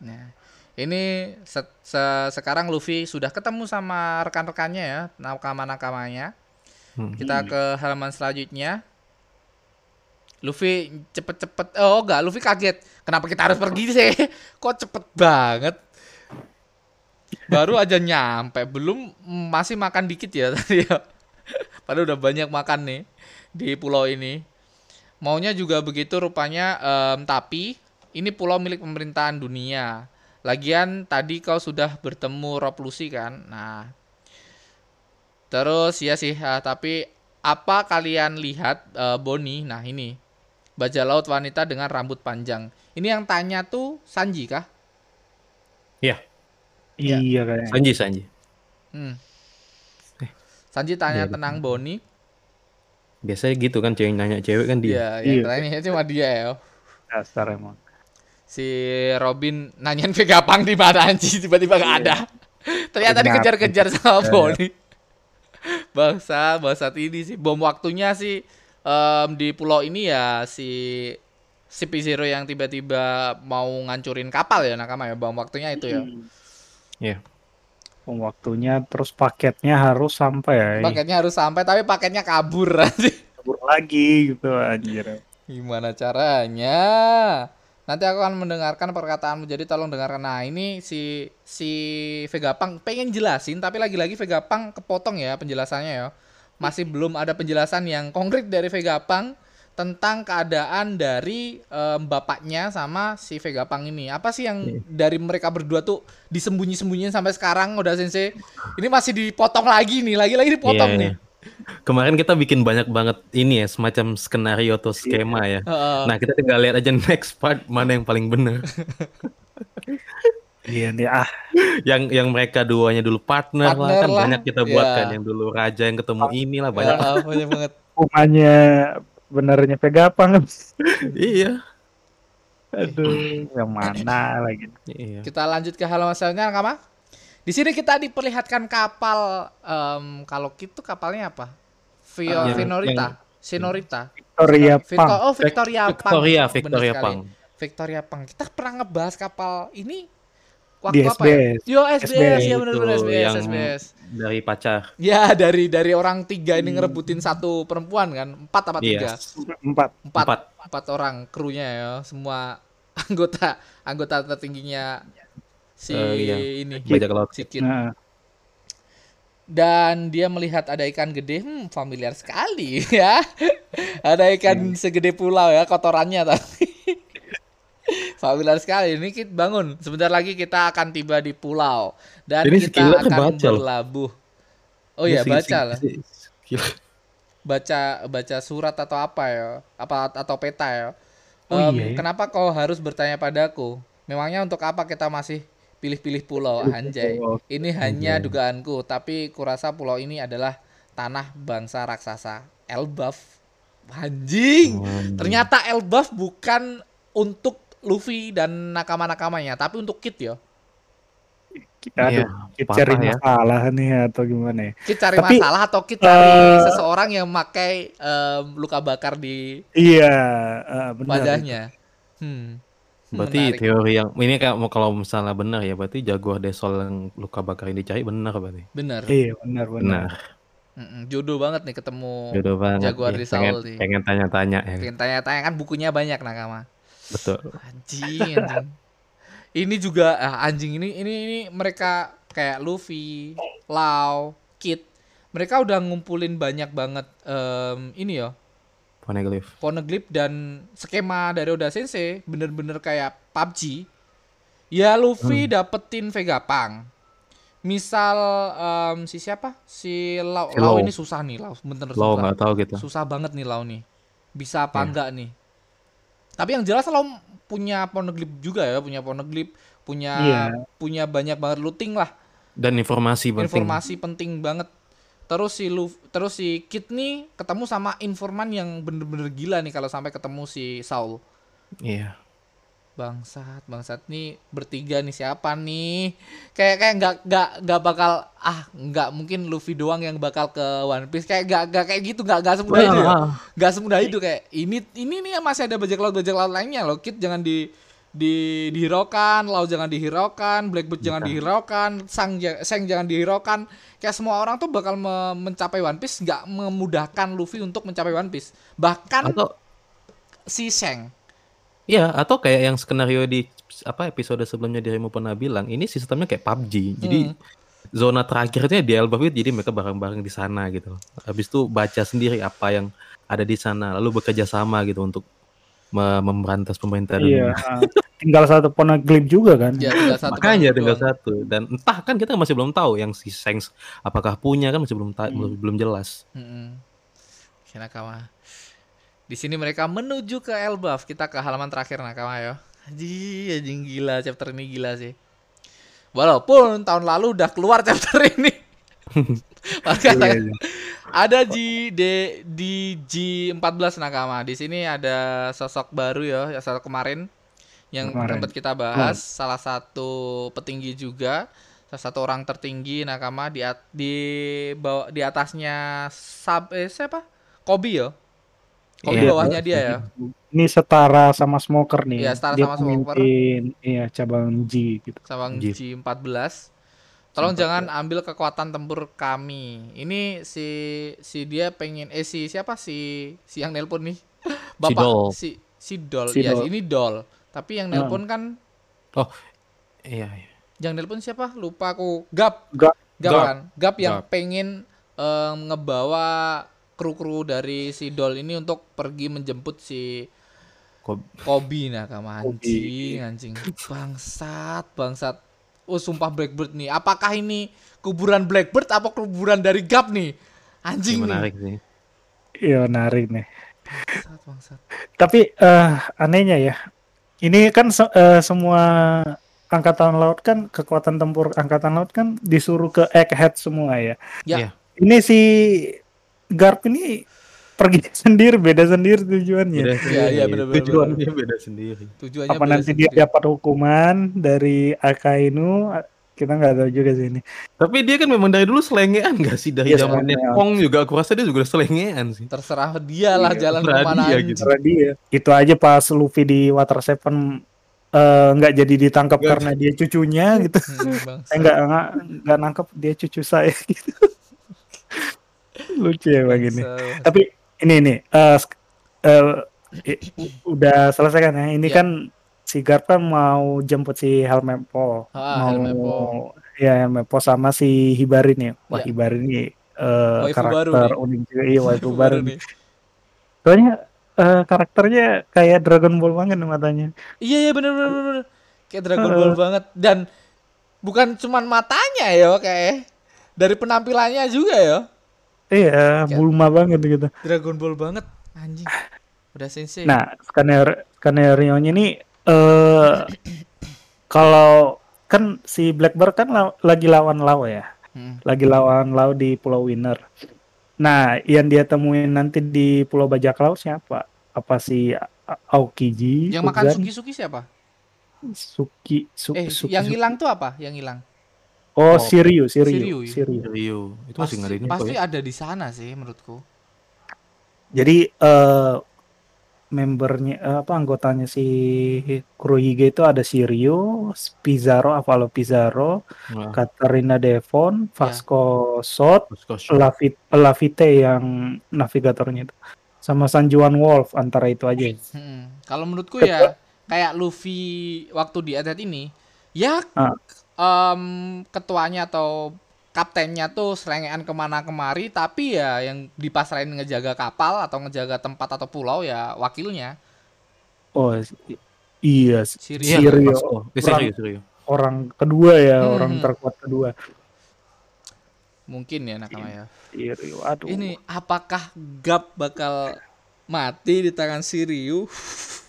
nah ini se- se- sekarang Luffy sudah ketemu sama rekan-rekannya ya nakama-nakamanya Hmm. kita ke halaman selanjutnya Luffy cepet-cepet oh enggak Luffy kaget. Kenapa kita harus pergi sih? [LAUGHS] Kok cepet banget? Baru aja nyampe belum masih makan dikit ya [LAUGHS] tadi ya. Padahal udah banyak makan nih di pulau ini. Maunya juga begitu rupanya em, tapi ini pulau milik pemerintahan dunia. Lagian tadi kau sudah bertemu Rob Lucy kan? Nah terus ya sih ah, tapi apa kalian lihat eh, Boni nah ini bajak laut wanita dengan rambut panjang ini yang tanya tuh Sanji kah Iya, Iya kayaknya. Sanji Sanji. Hmm. Sanji tanya Iya, tenang Boni. Biasanya gitu kan cewek nanya cewek kan dia. Iya, yang Iya. tanya cuma dia ya. Dasar emang. Si Robin nanyain Vega Pang di mana anjing tiba-tiba nggak ada. Ternyata dikejar-kejar sama Iya. Boni. Bangsa, bangsa ini sih bom waktunya sih em, di pulau ini ya si CP0 yang tiba-tiba mau ngancurin kapal ya nakama ya bom waktunya itu ya. Iya. Waktunya terus paketnya harus sampai ya. Paketnya harus sampai tapi paketnya kabur [LAUGHS] anjing. Kabur lagi gitu anjir. Gimana caranya? Nanti aku akan mendengarkan perkataanmu. Jadi tolong dengarkan. Nah, ini si si Vega Pang pengen jelasin tapi lagi-lagi Vega Pang kepotong ya penjelasannya ya. Masih belum ada penjelasan yang konkret dari Vega Pang tentang keadaan dari em, bapaknya sama si Vega Pang ini. Apa sih yang dari mereka berdua tuh disembunyi-sembunyiin sampai sekarang udah sensei? Ini masih dipotong lagi nih, lagi-lagi dipotong Iya, nih. iya. Kemarin kita bikin banyak banget ini ya semacam skenario atau skema ya. Heeh. Nah kita tinggal lihat aja next part mana yang paling bener. [LAUGHS] Iya nih ah yang yang mereka duanya dulu partner, Partner lah kan lah. banyak kita buat kan yang dulu raja yang ketemu inilah banyak. Heeh, banyak banget. [LAUGHS] hukumannya benernya Vegapang [LAUGHS] iya. Aduh, yang mana lagi? Iya. Kita lanjut ke halaman selanjutnya, Nakama. Di sini kita diperlihatkan kapal em, kalau gitu kapalnya apa? Vio, Ah, yang- Vinorita, yang- Sinorita. Victoria Victor, Pang. oh Victoria Pang. Victoria, Victoria. Pang. Victoria Pang. Kita pernah ngebahas kapal ini Di waktu apa ya? SBS. Yo SBS, ya benar benar Itu SBS, yang SBS. dari pacar. Ya dari dari orang tiga ini ngerebutin satu perempuan kan, empat apa tiga? Iya. Empat. Empat, Empat. empat orang krunya ya, semua [LAUGHS] anggota anggota tertingginya si Eh, iya. ini Bajak laut. si Kit. Nah, Dan dia melihat ada ikan gede, hmm familiar sekali [LAUGHS] ya. ada ikan segede pulau ya, kotorannya tapi. Familiar sekali. Ini kita bangun. Sebentar lagi kita akan tiba di pulau dan Ini kita akan baca berlabuh. Oh iya, baca lah. Baca baca surat atau apa ya? Apa atau peta ya? Oh iya ya. Kenapa kau harus bertanya padaku? Memangnya untuk apa kita masih pilih-pilih pulau anjay? Ini hanya dugaanku, tapi kurasa pulau ini adalah tanah bangsa raksasa Elbaf. Anjing. Anjing. Ternyata Elbaf bukan untuk Luffy dan nakama-nakamanya, tapi untuk Kid ya. Kita Iya, aduh, kita patah cari ya. masalah nih atau gimana ya? Kid cari Tapi, masalah atau Kid cari eh, seseorang yang memakai em, luka bakar di Iya, eh, benar. wajahnya. Hmm. Berarti Menarik. teori yang ini kayak mau kalau misalnya benar ya berarti jaguar desol yang luka bakar yang dicari benar berarti. Bener. Iya, benar benar. Benar. Mm-mm, Jodoh banget nih ketemu. Jodoh banget. Jaguar nih. di pengen, nih. pengen tanya-tanya ya. Pengen tanya-tanya kan bukunya banyak nakama. Betul. Anjing, anjing. Ini juga ah, anjing ini ini ini mereka kayak Luffy, Lau, Kid. Mereka udah ngumpulin banyak banget em, ini ya, Poneglyph. poneglyph dan skema dari Oda Sensei bener-bener kayak PUBG. Ya Luffy dapetin Vegapunk. Misal em, si siapa? Si Lau. Si Lau Lau. ini susah nih, Lau. Bener Lo susah. tahu gitu. Susah banget nih Lau nih. Bisa apa Iya. enggak nih? Tapi yang jelas Lau punya poneglyph juga ya, punya poneglyph, punya Iya. punya banyak banget looting lah, Dan informasi penting. informasi penting banget. Terus si Lu, terus si Kid nih ketemu sama informan yang bener-bener gila nih kalau sampai ketemu si Saul. Iya. Bangsat, bangsat. Nih bertiga nih siapa nih? Kayak kayak nggak nggak nggak bakal ah nggak mungkin Luffy doang yang bakal ke One Piece. Kayak nggak nggak kayak gitu nggak nggak semudah itu. Ya. Nggak semudah itu kayak ini ini nih masih ada bajak laut bajak laut lainnya loh. Kit jangan di di dihiraukan Lau jangan dihiraukan Blackbird jangan dihiraukan Sang Seng jangan dihiraukan. Kayak semua orang tuh bakal me- mencapai One Piece nggak memudahkan Luffy untuk mencapai One Piece. Bahkan Atau si Seng Iya, atau kayak yang skenario di apa episode sebelumnya dirimu pernah bilang, ini sistemnya kayak PUBG. Jadi Hmm. zona terakhirnya di Elbaf itu jadi mereka bareng-bareng di sana gitu. Habis itu baca sendiri apa yang ada di sana, lalu bekerja sama gitu untuk me- memberantas pemerintah Iya. dunia. ah. tinggal satu poneglyph juga kan? ya tinggal satu Makanya tinggal doang. satu dan entah kan kita masih belum tahu yang si Sengs apakah punya kan masih belum ta- belum, jelas. Mm-mm. Oke, Nakama. Di sini mereka menuju ke Elbaf. Kita ke halaman terakhir Nakama ya. Anjing, anjing gila chapter ini gila sih. Walaupun tahun lalu udah keluar chapter [LAUGHS] ini. Makanya Iya, iya. ada di D, di G14 Nakama. Di sini ada sosok baru ya, yang sosok kemarin yang sempat kita bahas, salah satu petinggi juga, salah satu orang tertinggi Nakama di at- di bawah di atasnya Sab eh siapa? Kobi ya. Kobi Iya. bawahnya dia ya. Ini setara sama Smoker nih. Iya, setara Dia sama Smoker. Iya, cabang G gitu. sama G. G14. Tolong jangan ambil kekuatan tempur kami. Ini si si dia pengen eh si siapa si si yang nelpon nih? [LAUGHS] Bapak Dol. si si Dol. Si ya, Dol. ini Dol. Tapi yang nelpon kan Iya, iya. yang nelpon siapa? Lupa aku. Gap. Gap. Gap, Gap. kan? Gap yang Gap. pengen eh, ngebawa kru-kru dari si Dol ini untuk pergi menjemput si Kobi nah Kobi. anjing anjing bangsat bangsat oh sumpah Blackbird nih apakah ini kuburan Blackbird apa kuburan dari Gap nih anjing nih menarik sih. Iya, menarik nih. bangsat bangsat Tapi eh anehnya ya. Ini kan se- eh, semua angkatan laut kan kekuatan tempur angkatan laut kan disuruh ke Egghead semua ya. ya Iya. Ini si Garp ini pergi [LAUGHS] sendiri, beda sendiri tujuannya. Beda Iya, sendiri. iya, bener-bener. Tujuannya beda sendiri. Tujuannya Apa beda nanti dia sendiri. dapat hukuman dari Akainu? Kita nggak tahu juga sih ini. Tapi dia kan memang dari dulu selengean gak sih dari Iya, zaman selengean. Nepong juga aku rasa dia juga selengean sih. terserah dia lah Iya, jalan ke mana dia aja. gitu. Dia. Itu aja pas Luffy di Water Seven eh, nggak jadi ditangkap karena dia cucunya gitu. Hmm, bang. Saya nggak nggak nggak nangkep dia cucu saya [LAUGHS] gitu. Lucu ya bang ini. Bangsa. Tapi ini nih eh, sk- eh, i- udah selesai kan ya. Ini Ya. kan si Garp kan mau jemput si Helmepo. Ah, mau Helmepo. ya Helmepo sama si Hibari nih. Wah Ya. Hibari nih eh, Waifu baru karakter unik juga. Iya waifu [LAUGHS] baru nih. Soalnya eh, karakternya kayak Dragon Ball banget nih matanya. Iya iya bener bener bener. Kayak Dragon Heeh. Ball banget dan bukan cuman matanya ya kayak dari penampilannya juga ya Iya, Kayak- Bulma banget gitu. Dragon Ball banget anjing. Udah sensei. Nah, skenario skenario-nya ini eh [COUGHS] kalau kan si Blackbird kan la- lagi lawan Lau ya. Hmm. Lagi lawan Lau di Pulau Winner. Nah, yang dia temuin nanti di Pulau Bajak Laut siapa? Apa si Aokiji? Yang makan Ugan? suki-suki siapa? Suki, Su- Eh, Suki, yang hilang tuh apa? Yang hilang. Oh, Oh, Siriu, Siriu, Siriu, ya? Siriu. Rio, itu masih Pasti, ini pasti ya? ada di sana sih menurutku. Jadi eh membernya eh, apa anggotanya si Kurohige itu ada Sirio, Pizarro, Avalo Pizarro, Nah, Katarina Devon, Ya. Vasco Sot, terus kok- Lafite, Lafite yang navigatornya itu, sama Sanjuan Wolf antara itu aja. Hmm. Kalau menurutku ya kayak Luffy waktu di Etet ini ya Ah. Em, ketuanya atau kaptennya tuh serengean ke mana kemari tapi ya yang dipasrahin ngejaga kapal atau ngejaga tempat atau pulau ya wakilnya Oh iya, Sirio. Iya, Sirio. Vasco. Eh, Sirio, Sirio. orang kedua ya, Hmm. orang terkuat kedua. mungkin ya nakama ya Sirio, aduh. ini apakah Gap bakal mati di tangan Siriu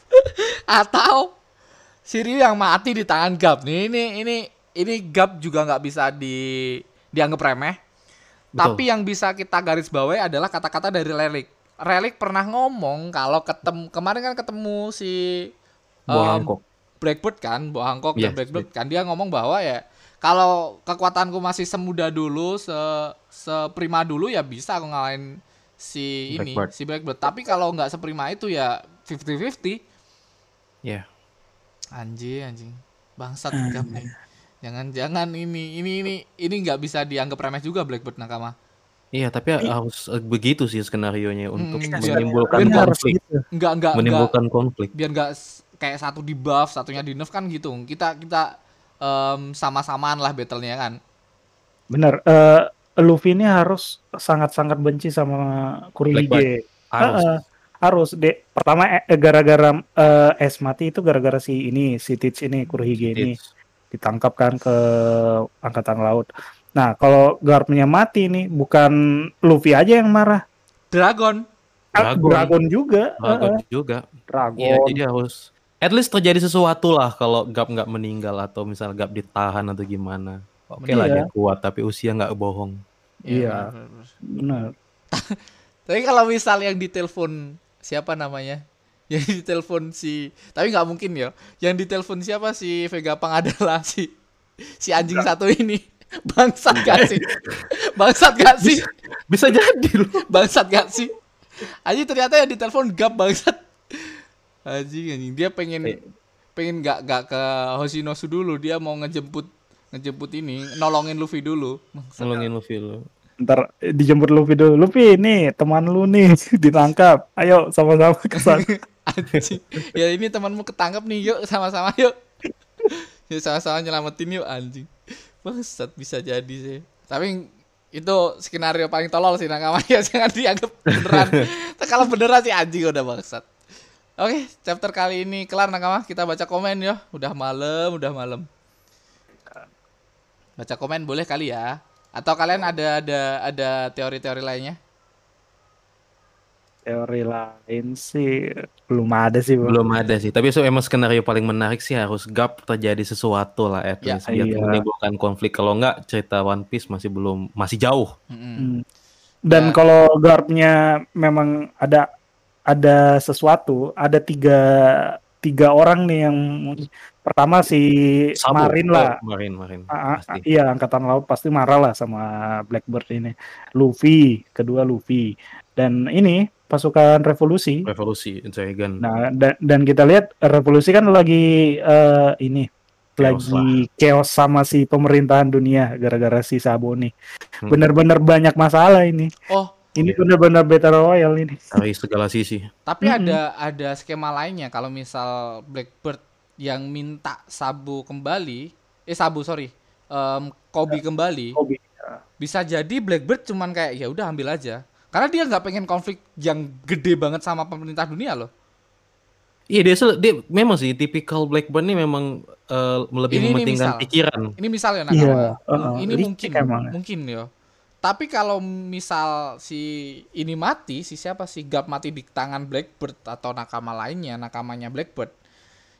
[LAUGHS] atau Siriu yang mati di tangan Gap nih ini ini ini Gap juga nggak bisa di dianggap remeh Betul. tapi yang bisa kita garis bawahi adalah kata-kata dari Relik Relik pernah ngomong kalau ketemu kemarin kan ketemu si Hancock. Blackbird kan, Bo Hancock dan Yes, Blackbird kan dia ngomong bahwa ya kalau kekuatanku masih semuda dulu, se seprima dulu ya bisa aku ngalahin si ini Blackbird. si Blackbird. Tapi kalau nggak seprima itu ya 50-50. Ya. Anjing, anjing. Bangsat Gap [CLEARS THROAT] nih. Jangan-jangan ini ini ini ini nggak bisa dianggap remeh juga Blackbird Nakama. Iya, tapi harus begitu sih skenario nya untuk Hmm, menimbulkan biar- harus konflik, gitu. Enggak enggak enggak menimbulkan konflik. biar nggak s- kayak satu di buff, satunya di nerf kan gitu. Kita kita em, sama-samaan lah battle-nya kan. Bener. eh, Luffy ini harus sangat-sangat benci sama Kurohige. Harus. Heeh, harus deh. Pertama eh, gara-gara eh, es mati itu gara-gara si ini si Teach ini Kurohige ini ditangkap kan ke angkatan laut. Nah kalau Garpnya mati nih bukan Luffy aja yang marah, Dragon. Ah, Dragon. Dragon juga. Dragon Heeh, juga. Dragon. Iya, jadi harus at least terjadi sesuatu lah kalau Gap nggak meninggal atau misal Gap ditahan atau gimana. Oke lah Iya. dia kuat tapi usia nggak bohong. Iya. benar, benar. [LAUGHS] Tapi kalau misal yang ditelepon siapa namanya? [LAUGHS] Yang ditelepon si tapi nggak mungkin ya. Yang ditelepon siapa si Vega Pang adalah si si anjing satu ini. [LAUGHS] Bangsat gak sih? [LAUGHS] Bangsat gak sih? Bisa jadi loh. Bangsat gak sih? Anjing ternyata yang ditelepon Gap bangsat. Anjing anjing dia pengen Eh. pengen gak gak ke Hoshinosu dulu dia mau ngejemput ngejemput ini nolongin Luffy dulu. Bangsat. Nolongin Luffy lo. Ntar dijemput Luffy dulu. Luffy nih teman lu nih [LAUGHS] ditangkap. Ayo sama-sama ke sana. [LAUGHS] Ya ini temanmu ketangkap nih, yuk sama-sama yuk. Yuk sama-sama nyelamatin yuk anjing. Bangsat bisa jadi sih. Tapi itu skenario paling tolol sih nakama ya [LAUGHS] jangan dianggap beneran. Kalau beneran sih anjing udah bangsat. Oke, chapter kali ini kelar nakama. Kita baca komen ya. Udah malam, udah malam. Baca komen boleh kali ya. Atau kalian ada ada ada teori-teori lainnya? Teori lain sih belum ada sih. Bang. Belum ada sih. Tapi so, emang skenario paling menarik sih harus Gap terjadi sesuatu lah at Ya, least biar iya. menimbulkan konflik. Kalau nggak cerita One Piece masih belum masih jauh. Hmm. Dan Ya. kalau guardnya memang ada ada sesuatu, ada tiga tiga orang nih yang pertama si Sabo. Marin lah. Oh, Marin, Marin. Ah, ah, Pasti. iya angkatan laut pasti marah lah sama Blackbird ini. Luffy, kedua Luffy. Dan ini pasukan revolusi. Revolusi Dragon. Nah, dan, dan kita lihat revolusi kan lagi eh, ini Chaos lagi chaos sama si pemerintahan dunia gara-gara si Sabo nih. Hmm. Bener-bener banyak masalah ini. Oh, Ini bener-bener battle royale ini. dari segala sisi. tapi Mm-mm. ada ada skema lainnya kalau misal Blackbird yang minta Sabu kembali, eh Sabu sorry, em, Kobe kembali, Kobe. bisa jadi Blackbird cuman kayak ya udah ambil aja. Karena dia nggak pengen konflik yang gede banget sama pemerintah dunia loh. Iya dia, dia memang sih tipikal Blackburn ini memang eh, lebih Ini- ini mementingkan misal. pikiran. Ini misalnya nah, Iya, kalau- uh-uh, ini licik mungkin emang. mungkin ya. Tapi kalau misal si ini mati, si siapa si Gap mati di tangan Blackbird atau nakama lainnya, nakamanya Blackbird.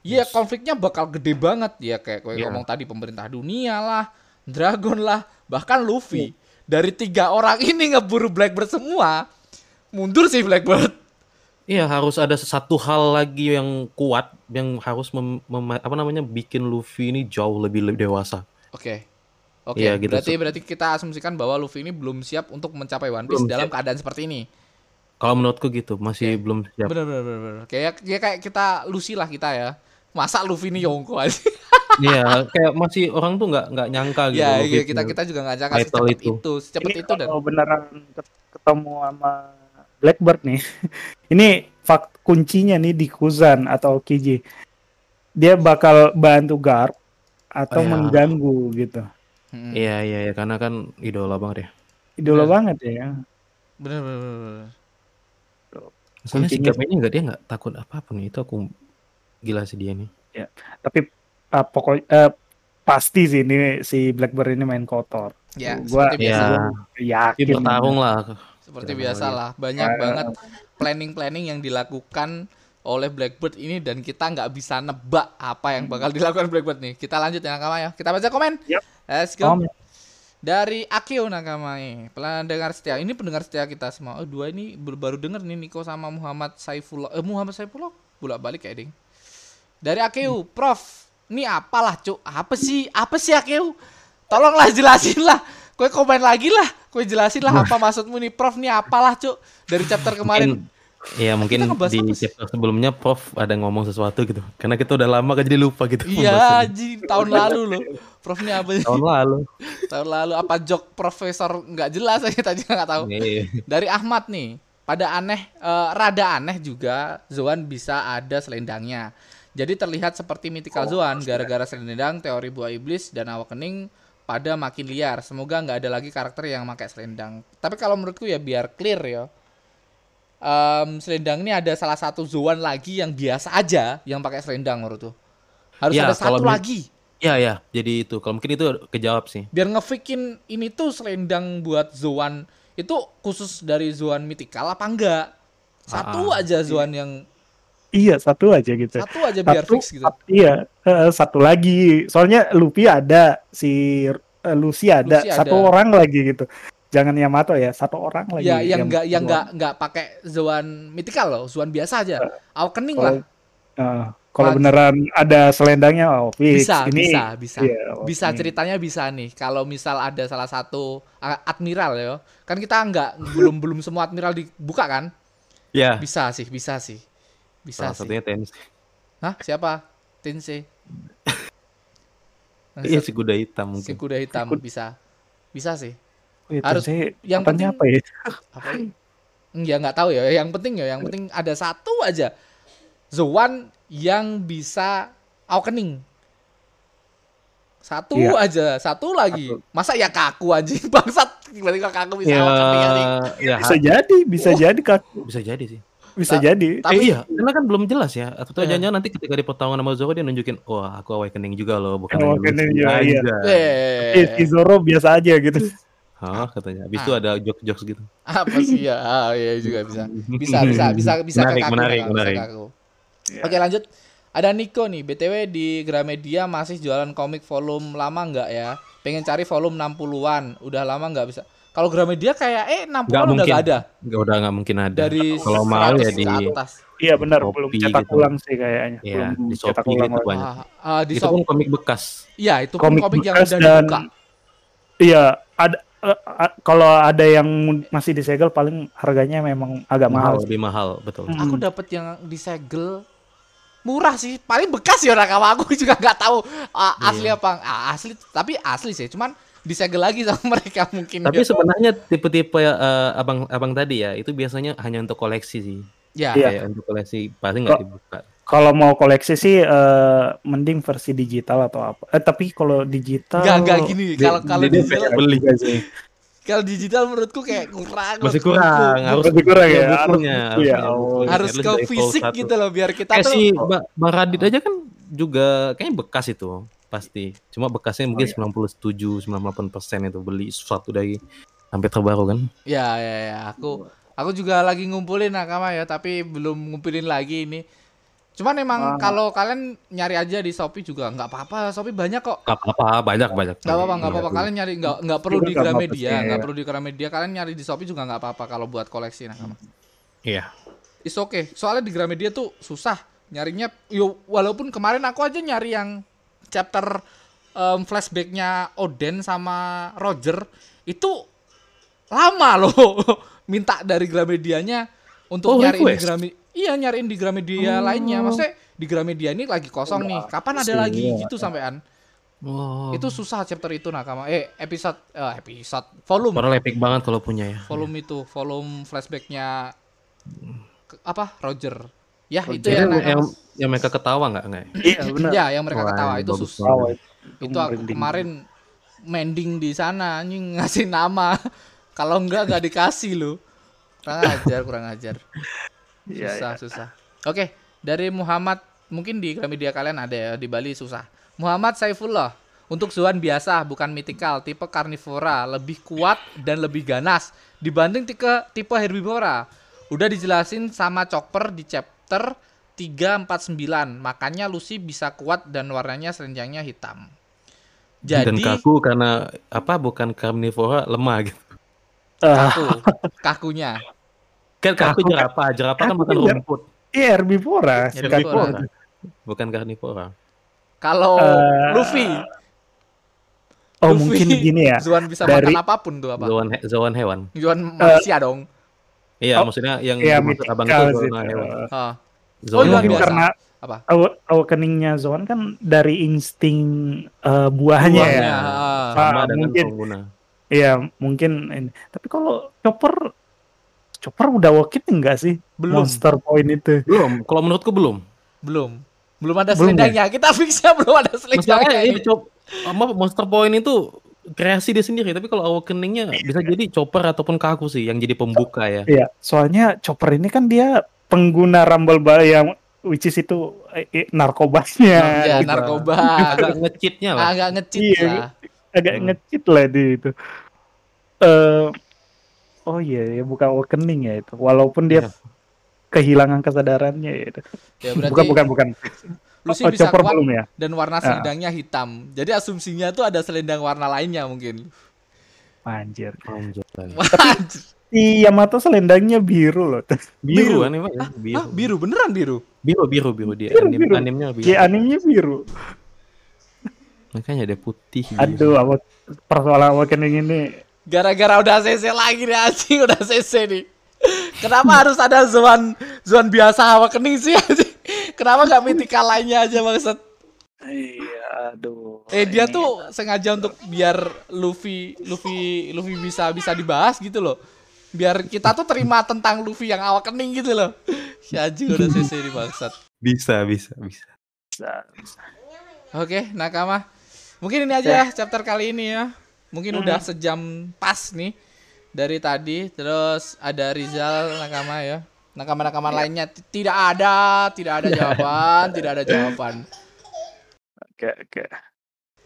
Iya, konfliknya bakal gede banget ya kayak gue Iya. ngomong tadi pemerintah dunia lah, Dragon lah, bahkan. Luffy. Dari tiga orang ini ngeburu Blackbird semua, mundur sih Blackbird. Iya harus ada satu hal lagi yang kuat yang harus mem- mem- apa namanya bikin Luffy ini jauh lebih, lebih dewasa. Oke. Oke, Iya, gitu. berarti berarti kita asumsikan bahwa Luffy ini belum siap untuk mencapai One Piece Belum dalam siap. keadaan seperti ini. Kalau menurutku gitu masih belum siap. Bener bener, bener. Kayak kayak kayak kita Lucy lah kita ya. Masa Luffy ini Yonko aja. [LAUGHS] Iya kayak masih orang tuh nggak nggak nyangka gitu. ya, iya, kita kita juga nggak jangka title secepat itu. itu, secepat Ini itu dan kalau beneran ket- ketemu sama Blackbird nih. [LAUGHS] ini fakt kuncinya nih di Kuzan atau Kiji. Dia bakal bantu Garp atau Oh, iya. mengganggu gitu. Mm-mm. Iya iya iya karena kan idola banget ya. Idola Bener. banget ya. bener bener, bener. Soalnya Kuncinya sikapnya nggak dia nggak takut apa-apa nih itu aku gila sih dia nih. Tapi uh, pokoknya uh, pasti sih ini si Blackbird ini main kotor. Ya, Gua- seperti biasa. Ya, Yakin. bertarung lah. Seperti biasa lah, banyak Ya. banget planning-planning yang dilakukan oleh Blackbird ini dan kita nggak bisa nebak apa yang bakal dilakukan Blackbird nih. Kita lanjut ya nakama ya. Kita baca komen. Yap. Let's go. Om, Dari Akio Nakama nih, pendengar setia. Ini pendengar setia kita semua. Oh, dua ini baru, baru denger nih Niko sama Muhammad Saifullah. Eh Muhammad Saifullah bolak balik kayak ding. Dari Akio, Prof. Ini apalah, Cuk? Apa sih? Apa sih Akio? Tolonglah jelasin lah. Kue komen lagi lah. Kue jelasin lah apa maksudmu nih, Prof. Ini apalah, Cuk? Dari chapter kemarin. Mungkin, Iya mungkin di chapter sebelumnya Prof ada ngomong sesuatu gitu. Karena kita udah lama kan jadi lupa gitu. Iya. Ji, tahun lalu loh. Prof ini apa sih? Tahun lalu. Tahun lalu apa jok profesor nggak jelas aja tadi nggak tahu. Iya. Dari Ahmad nih, pada aneh, eh, rada aneh juga Zoan bisa ada selendangnya. Jadi terlihat seperti mythical Zoan gara-gara selendang, teori buah iblis dan awakening pada makin liar. Semoga nggak ada lagi karakter yang pakai selendang. Tapi kalau menurutku ya biar clear ya. Em, selendang ini ada salah satu Zoan lagi yang biasa aja yang pakai selendang menurutku. Harus Ya, ada satu lagi Iya ya, jadi itu. Kalau mungkin itu kejawab sih. biar ngefikin ini tuh selendang buat Zoan itu khusus dari Zoan mythical apa enggak? Satu Ah, aja Zoan yang Iya satu aja gitu. satu aja biar Satu- fix gitu. iya, eh, satu lagi. Soalnya Luffy ada, si eh, Lucy ada, Lucy satu ada. orang lagi gitu. Jangan Yamato ya, satu orang lagi. Ya yang enggak yang Zoan. enggak enggak pakai Zoan mythical loh, Zoan biasa aja. Awakening lah. Kalau eh, kalau beneran ada selendangnya, oh fix. Bisa, Ini, bisa, bisa. iya, oh, Bisa ini. ceritanya bisa nih. Kalau misal ada salah satu admiral ya. Kan kita enggak belum belum semua admiral dibuka kan? Ya. Bisa sih, bisa sih. Bisa Salah sih. satunya tenis. Hah? Siapa? Tensei. Iya si kuda hitam Si mungkin. kuda hitam bisa. Bisa sih. Oh, itu harus- sih, yang penting- apa ya? apa ya nggak tahu ya yang penting ya yang penting ada satu aja Zoan yang bisa awakening satu Iya. aja satu lagi masa ya kaku anjing [LAUGHS] bangsat tiba-tiba kaku bisa Ya, awakening ya Bisa jadi, bisa Oh. jadi kak, bisa jadi sih. Bisa Ta- jadi. tapi eh, iya, karena kan belum jelas ya. Atau Iya. jangan nanti ketika di pertarungan sama Zoro dia nunjukin, wah aku awakening juga loh, bukan Awakening juga, iya. aja." eh, Eh, si Zoro biasa aja gitu. [LAUGHS] Hah, katanya. Habis Ah. itu ada jokes-jokes gitu. apa sih ya ah, iya juga bisa bisa bisa [LAUGHS] bisa bisa Menarik, ke kaku menarik, bisa menarik. kaku. oke lanjut ada Niko nih btw di Gramedia masih jualan komik volume lama nggak ya pengen cari volume 60-an udah lama nggak bisa Kalau Gramedia kayak eh 60 Nggak udah mungkin. nggak ada Nggak udah nggak mungkin ada. dari kalau mau 100 ya di atas. Iya benar Shopee belum cetak gitu. ulang sih kayaknya. Iya, belum di cetak Shopee ulang gitu banyak. Ah, ah, di itu pun komik bekas. Iya, itu pun komik komik, yang bekas udah dan dibuka. iya ada eh, eh, kalau ada yang masih disegel paling harganya memang agak mahal. lebih mahal, betul. Hmm. Aku dapat yang disegel murah sih, paling bekas ya nakama aku [LAUGHS] juga nggak tahu ah, Iya. asli apa ah, asli tapi asli sih, cuman disegel lagi sama [LAUGHS] mereka mungkin. Tapi ya. sebenarnya tipe-tipe eh, abang abang tadi ya, itu biasanya hanya untuk koleksi sih. ya, Iya. Untuk koleksi pasti nggak dibuka. Kalau mau koleksi sih eh, mending versi digital atau apa. Eh tapi kalau digital nggak nggak gini. Kalau kalau di- digital, beli. kalau digital menurutku kayak kurang. Masih kurang, harus Lebih kurang ya, bukunya, ya, punya oh. Harus ke fisik gitu loh biar kita Kayak tuh si Ba- Bang Radit aja kan juga kayaknya bekas itu pasti. Cuma bekasnya mungkin iya. 97 98 persen itu beli sesuatu dari sampai terbaru kan. Ya ya ya, aku aku juga lagi ngumpulin nakama ya, tapi belum ngumpulin lagi ini. Cuman emang Ah. kalau kalian nyari aja di Shopee juga nggak apa-apa, Shopee banyak kok. Gak apa-apa, banyak banyak. Nggak apa-apa, nggak Iya, apa-apa. tuh. Kalian nyari nggak nggak perlu Juga di nggak Gramedia, nggak perlu di Gramedia. Kalian nyari di Shopee juga nggak apa-apa kalau buat koleksi nakama. Iya. It's okay. Soalnya di Gramedia tuh susah nyarinya. Yo walaupun kemarin aku aja nyari yang chapter em, flashbacknya Oden sama Roger itu lama loh. [LAUGHS] Minta dari Gramedianya untuk Oh, nyariin di? Gramedia. Iya nyariin di Gramedia lainnya. Maksudnya di Gramedia ini lagi kosong nih. Kapan ada lagi Iya. gitu sampean? Oh. Itu susah chapter itu nakama. Eh episode eh, episode volume Padahal epic banget kalau punya ya. volume itu volume flashbacknya apa Roger ya itu Jadi ya yang, yang, yang mereka ketawa nggak nggak? Iya benar. ya yang mereka Wah, ketawa itu susah. itu. itu aku kemarin mending di sana anjing [LAUGHS] ngasih nama. Kalau enggak nggak dikasih lu. Kurang ajar kurang ajar. [LAUGHS] Iya, susah susah. Oke dari Muhammad mungkin di Gramedia kalian ada ya di Bali susah. Muhammad Saifullah untuk Zuan biasa bukan mythical tipe carnivora lebih kuat dan lebih ganas dibanding tipe tipe herbivora. Udah dijelasin sama Chopper di chapter 349 makanya Lucy bisa kuat dan warnanya serenjangnya hitam Dan jadi kaku karena apa? Bukan carnivora lemah gitu. Kaku kakunya Kan kaku Kaku kan- jerapah, jerapah kan kaku makan kan jer- rumput, Iya herbivora. Herbivora. Kan- bukan carnivora. kalau Eh, Luffy Oh Luffy, mungkin begini ya. Zuan bisa Dari- makan apa pun tuh apa Zoan he- zoan hewan. Zuan manusia dong Iya, Oh, maksudnya yang Iya dimaksud abang itu zoan hewan. Ah, Zoan Oh, iya, mungkin biasa. karena apa aw- awakeningnya Zoan kan dari insting eh, buahnya ya. Buahnya, ah. sama Ah, dengan mungkin pengguna. Iya mungkin ini. Tapi kalau Chopper Chopper udah awakening enggak sih? belum Monster Point itu. Belum, kalau menurutku belum. belum belum ada Belum selendangnya kita fixnya belum ada selendangnya Masalahnya ini. apa Monster Point itu kreasi dia sendiri, tapi kalau awakeningnya bisa jadi chopper ataupun kaku sih yang jadi pembuka ya. Iya, soalnya Chopper ini kan dia pengguna Rumble Bar yang which is itu eh, eh, narkobanya. ya narkoba. narkoba [LAUGHS] Agak ngecitnya lah. agak ngecit Iya. lah agak Hmm. ngecit lah di itu. Eh oh iya ya bukan awakening ya itu. Walaupun dia Iya. kehilangan kesadarannya ya itu. ya berarti Bukan bukan bukan. Lucy Oh, bisa kuat belum ya? dan warna Ah. selendangnya hitam jadi asumsinya tuh ada selendang warna lainnya mungkin Anjir. Anjir. Anjir. Si Yamato selendangnya biru loh. Biru, Biru. aneh banget. Biru. Hah, biru beneran biru biru, biru, biru dia. Biru, Anim, biru. animnya biru. Di animenya biru. Makanya ada putih. biru. Aduh, apa persoalan awakening ini gara-gara udah CC lagi nih anjing udah CC nih kenapa harus ada Zuan Zuan biasa awakening sih anjing kenapa nggak mythical lainnya aja maksud Iya, aduh. Eh dia Ini- tuh sengaja untuk biar Luffy Luffy Luffy bisa bisa dibahas gitu loh. Biar kita tuh terima tentang Luffy yang awakening gitu loh. [LAUGHS] Si Aji udah CC di bangsat. Bisa, bisa, bisa. Oke, Nakama. Mungkin ini aja ya chapter kali ini ya. Mungkin udah sejam pas nih dari tadi. Terus ada Rizal Nakama ya. Nakama-nakama lainnya t- tidak ada, tidak ada jawaban, tidak ada jawaban. Oke, oke.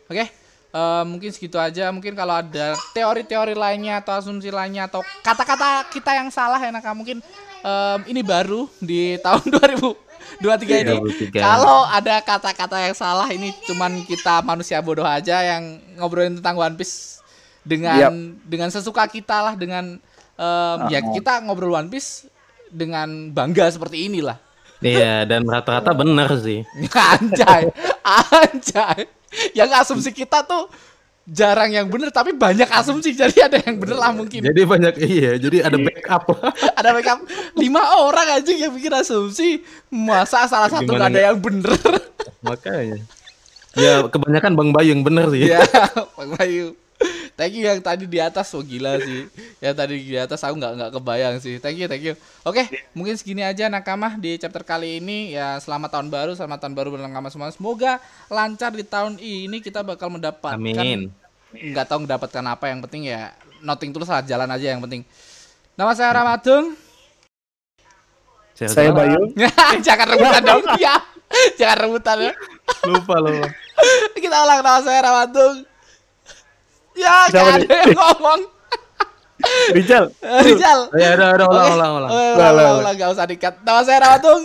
Oke, eh, mungkin segitu aja. Mungkin kalau ada teori-teori lainnya atau asumsi lainnya atau kata-kata kita yang salah ya Naka mungkin em, ini baru di tahun [LAUGHS] 2023 ini. 23. Kalau ada kata-kata yang salah ini cuman kita manusia bodoh aja yang ngobrolin tentang One Piece dengan dengan sesuka kita lah dengan em, ya Uh-uh. kita ngobrol One Piece dengan bangga seperti inilah. Iya, dan rata-rata benar sih. [LAUGHS] anjay, anjay. Yang asumsi kita tuh jarang yang bener tapi banyak asumsi jadi ada yang bener lah mungkin. Jadi banyak iya, jadi ada backup. [LAUGHS] ada backup lima orang aja yang bikin asumsi masa salah satu Gimana nggak ada yang bener Makanya. Ya, kebanyakan Bang Bayu yang benar sih. ya [LAUGHS] Bang Bayu thank you yang tadi di atas. Oh gila sih. Yang tadi di atas aku nggak nggak kebayang sih. Thank you thank you. Oke mungkin segini aja nakama di chapter kali ini. Ya selamat tahun baru selamat tahun baru buat nakama semua. Semoga lancar di tahun ini kita bakal mendapatkan Amin. nggak tahu mendapatkan apa yang penting ya nothing tulus lah jalan aja yang penting. Nama saya Ramadung Saya Bayu. [LAUGHS] jangan rebutan dong. [LAUGHS] Ya jangan rebutan ya. Lupa lupa. [LAUGHS] kita ulang nama saya Ramadung ya Siapa gak ada yang ngomong Rijal. [LAUGHS] Eh, Rizal Ya udah udah ulang ulang ulang. Ulang, ulang, ulang, gak usah dikat. Nama saya Rawatung.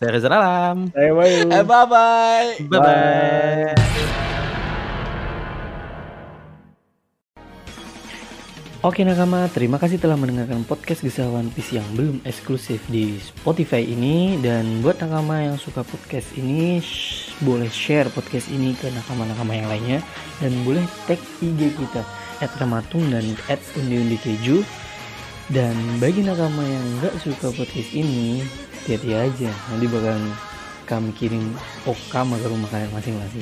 Saya Reza Alam. Saya Bayu. Eh, bye bye. Bye bye. Oke nakama, terima kasih telah mendengarkan podcast Kisah One Piece yang belum eksklusif di Spotify ini. Dan buat nakama yang suka podcast ini, sh- boleh share podcast ini ke nakama-nakama yang lainnya. Dan boleh tag IG kita, at Ramatung dan at undi-undi keju Dan bagi nakama yang nggak suka podcast ini, hati-hati aja. Nanti bakal kami kirim okama ke rumah kalian masing-masing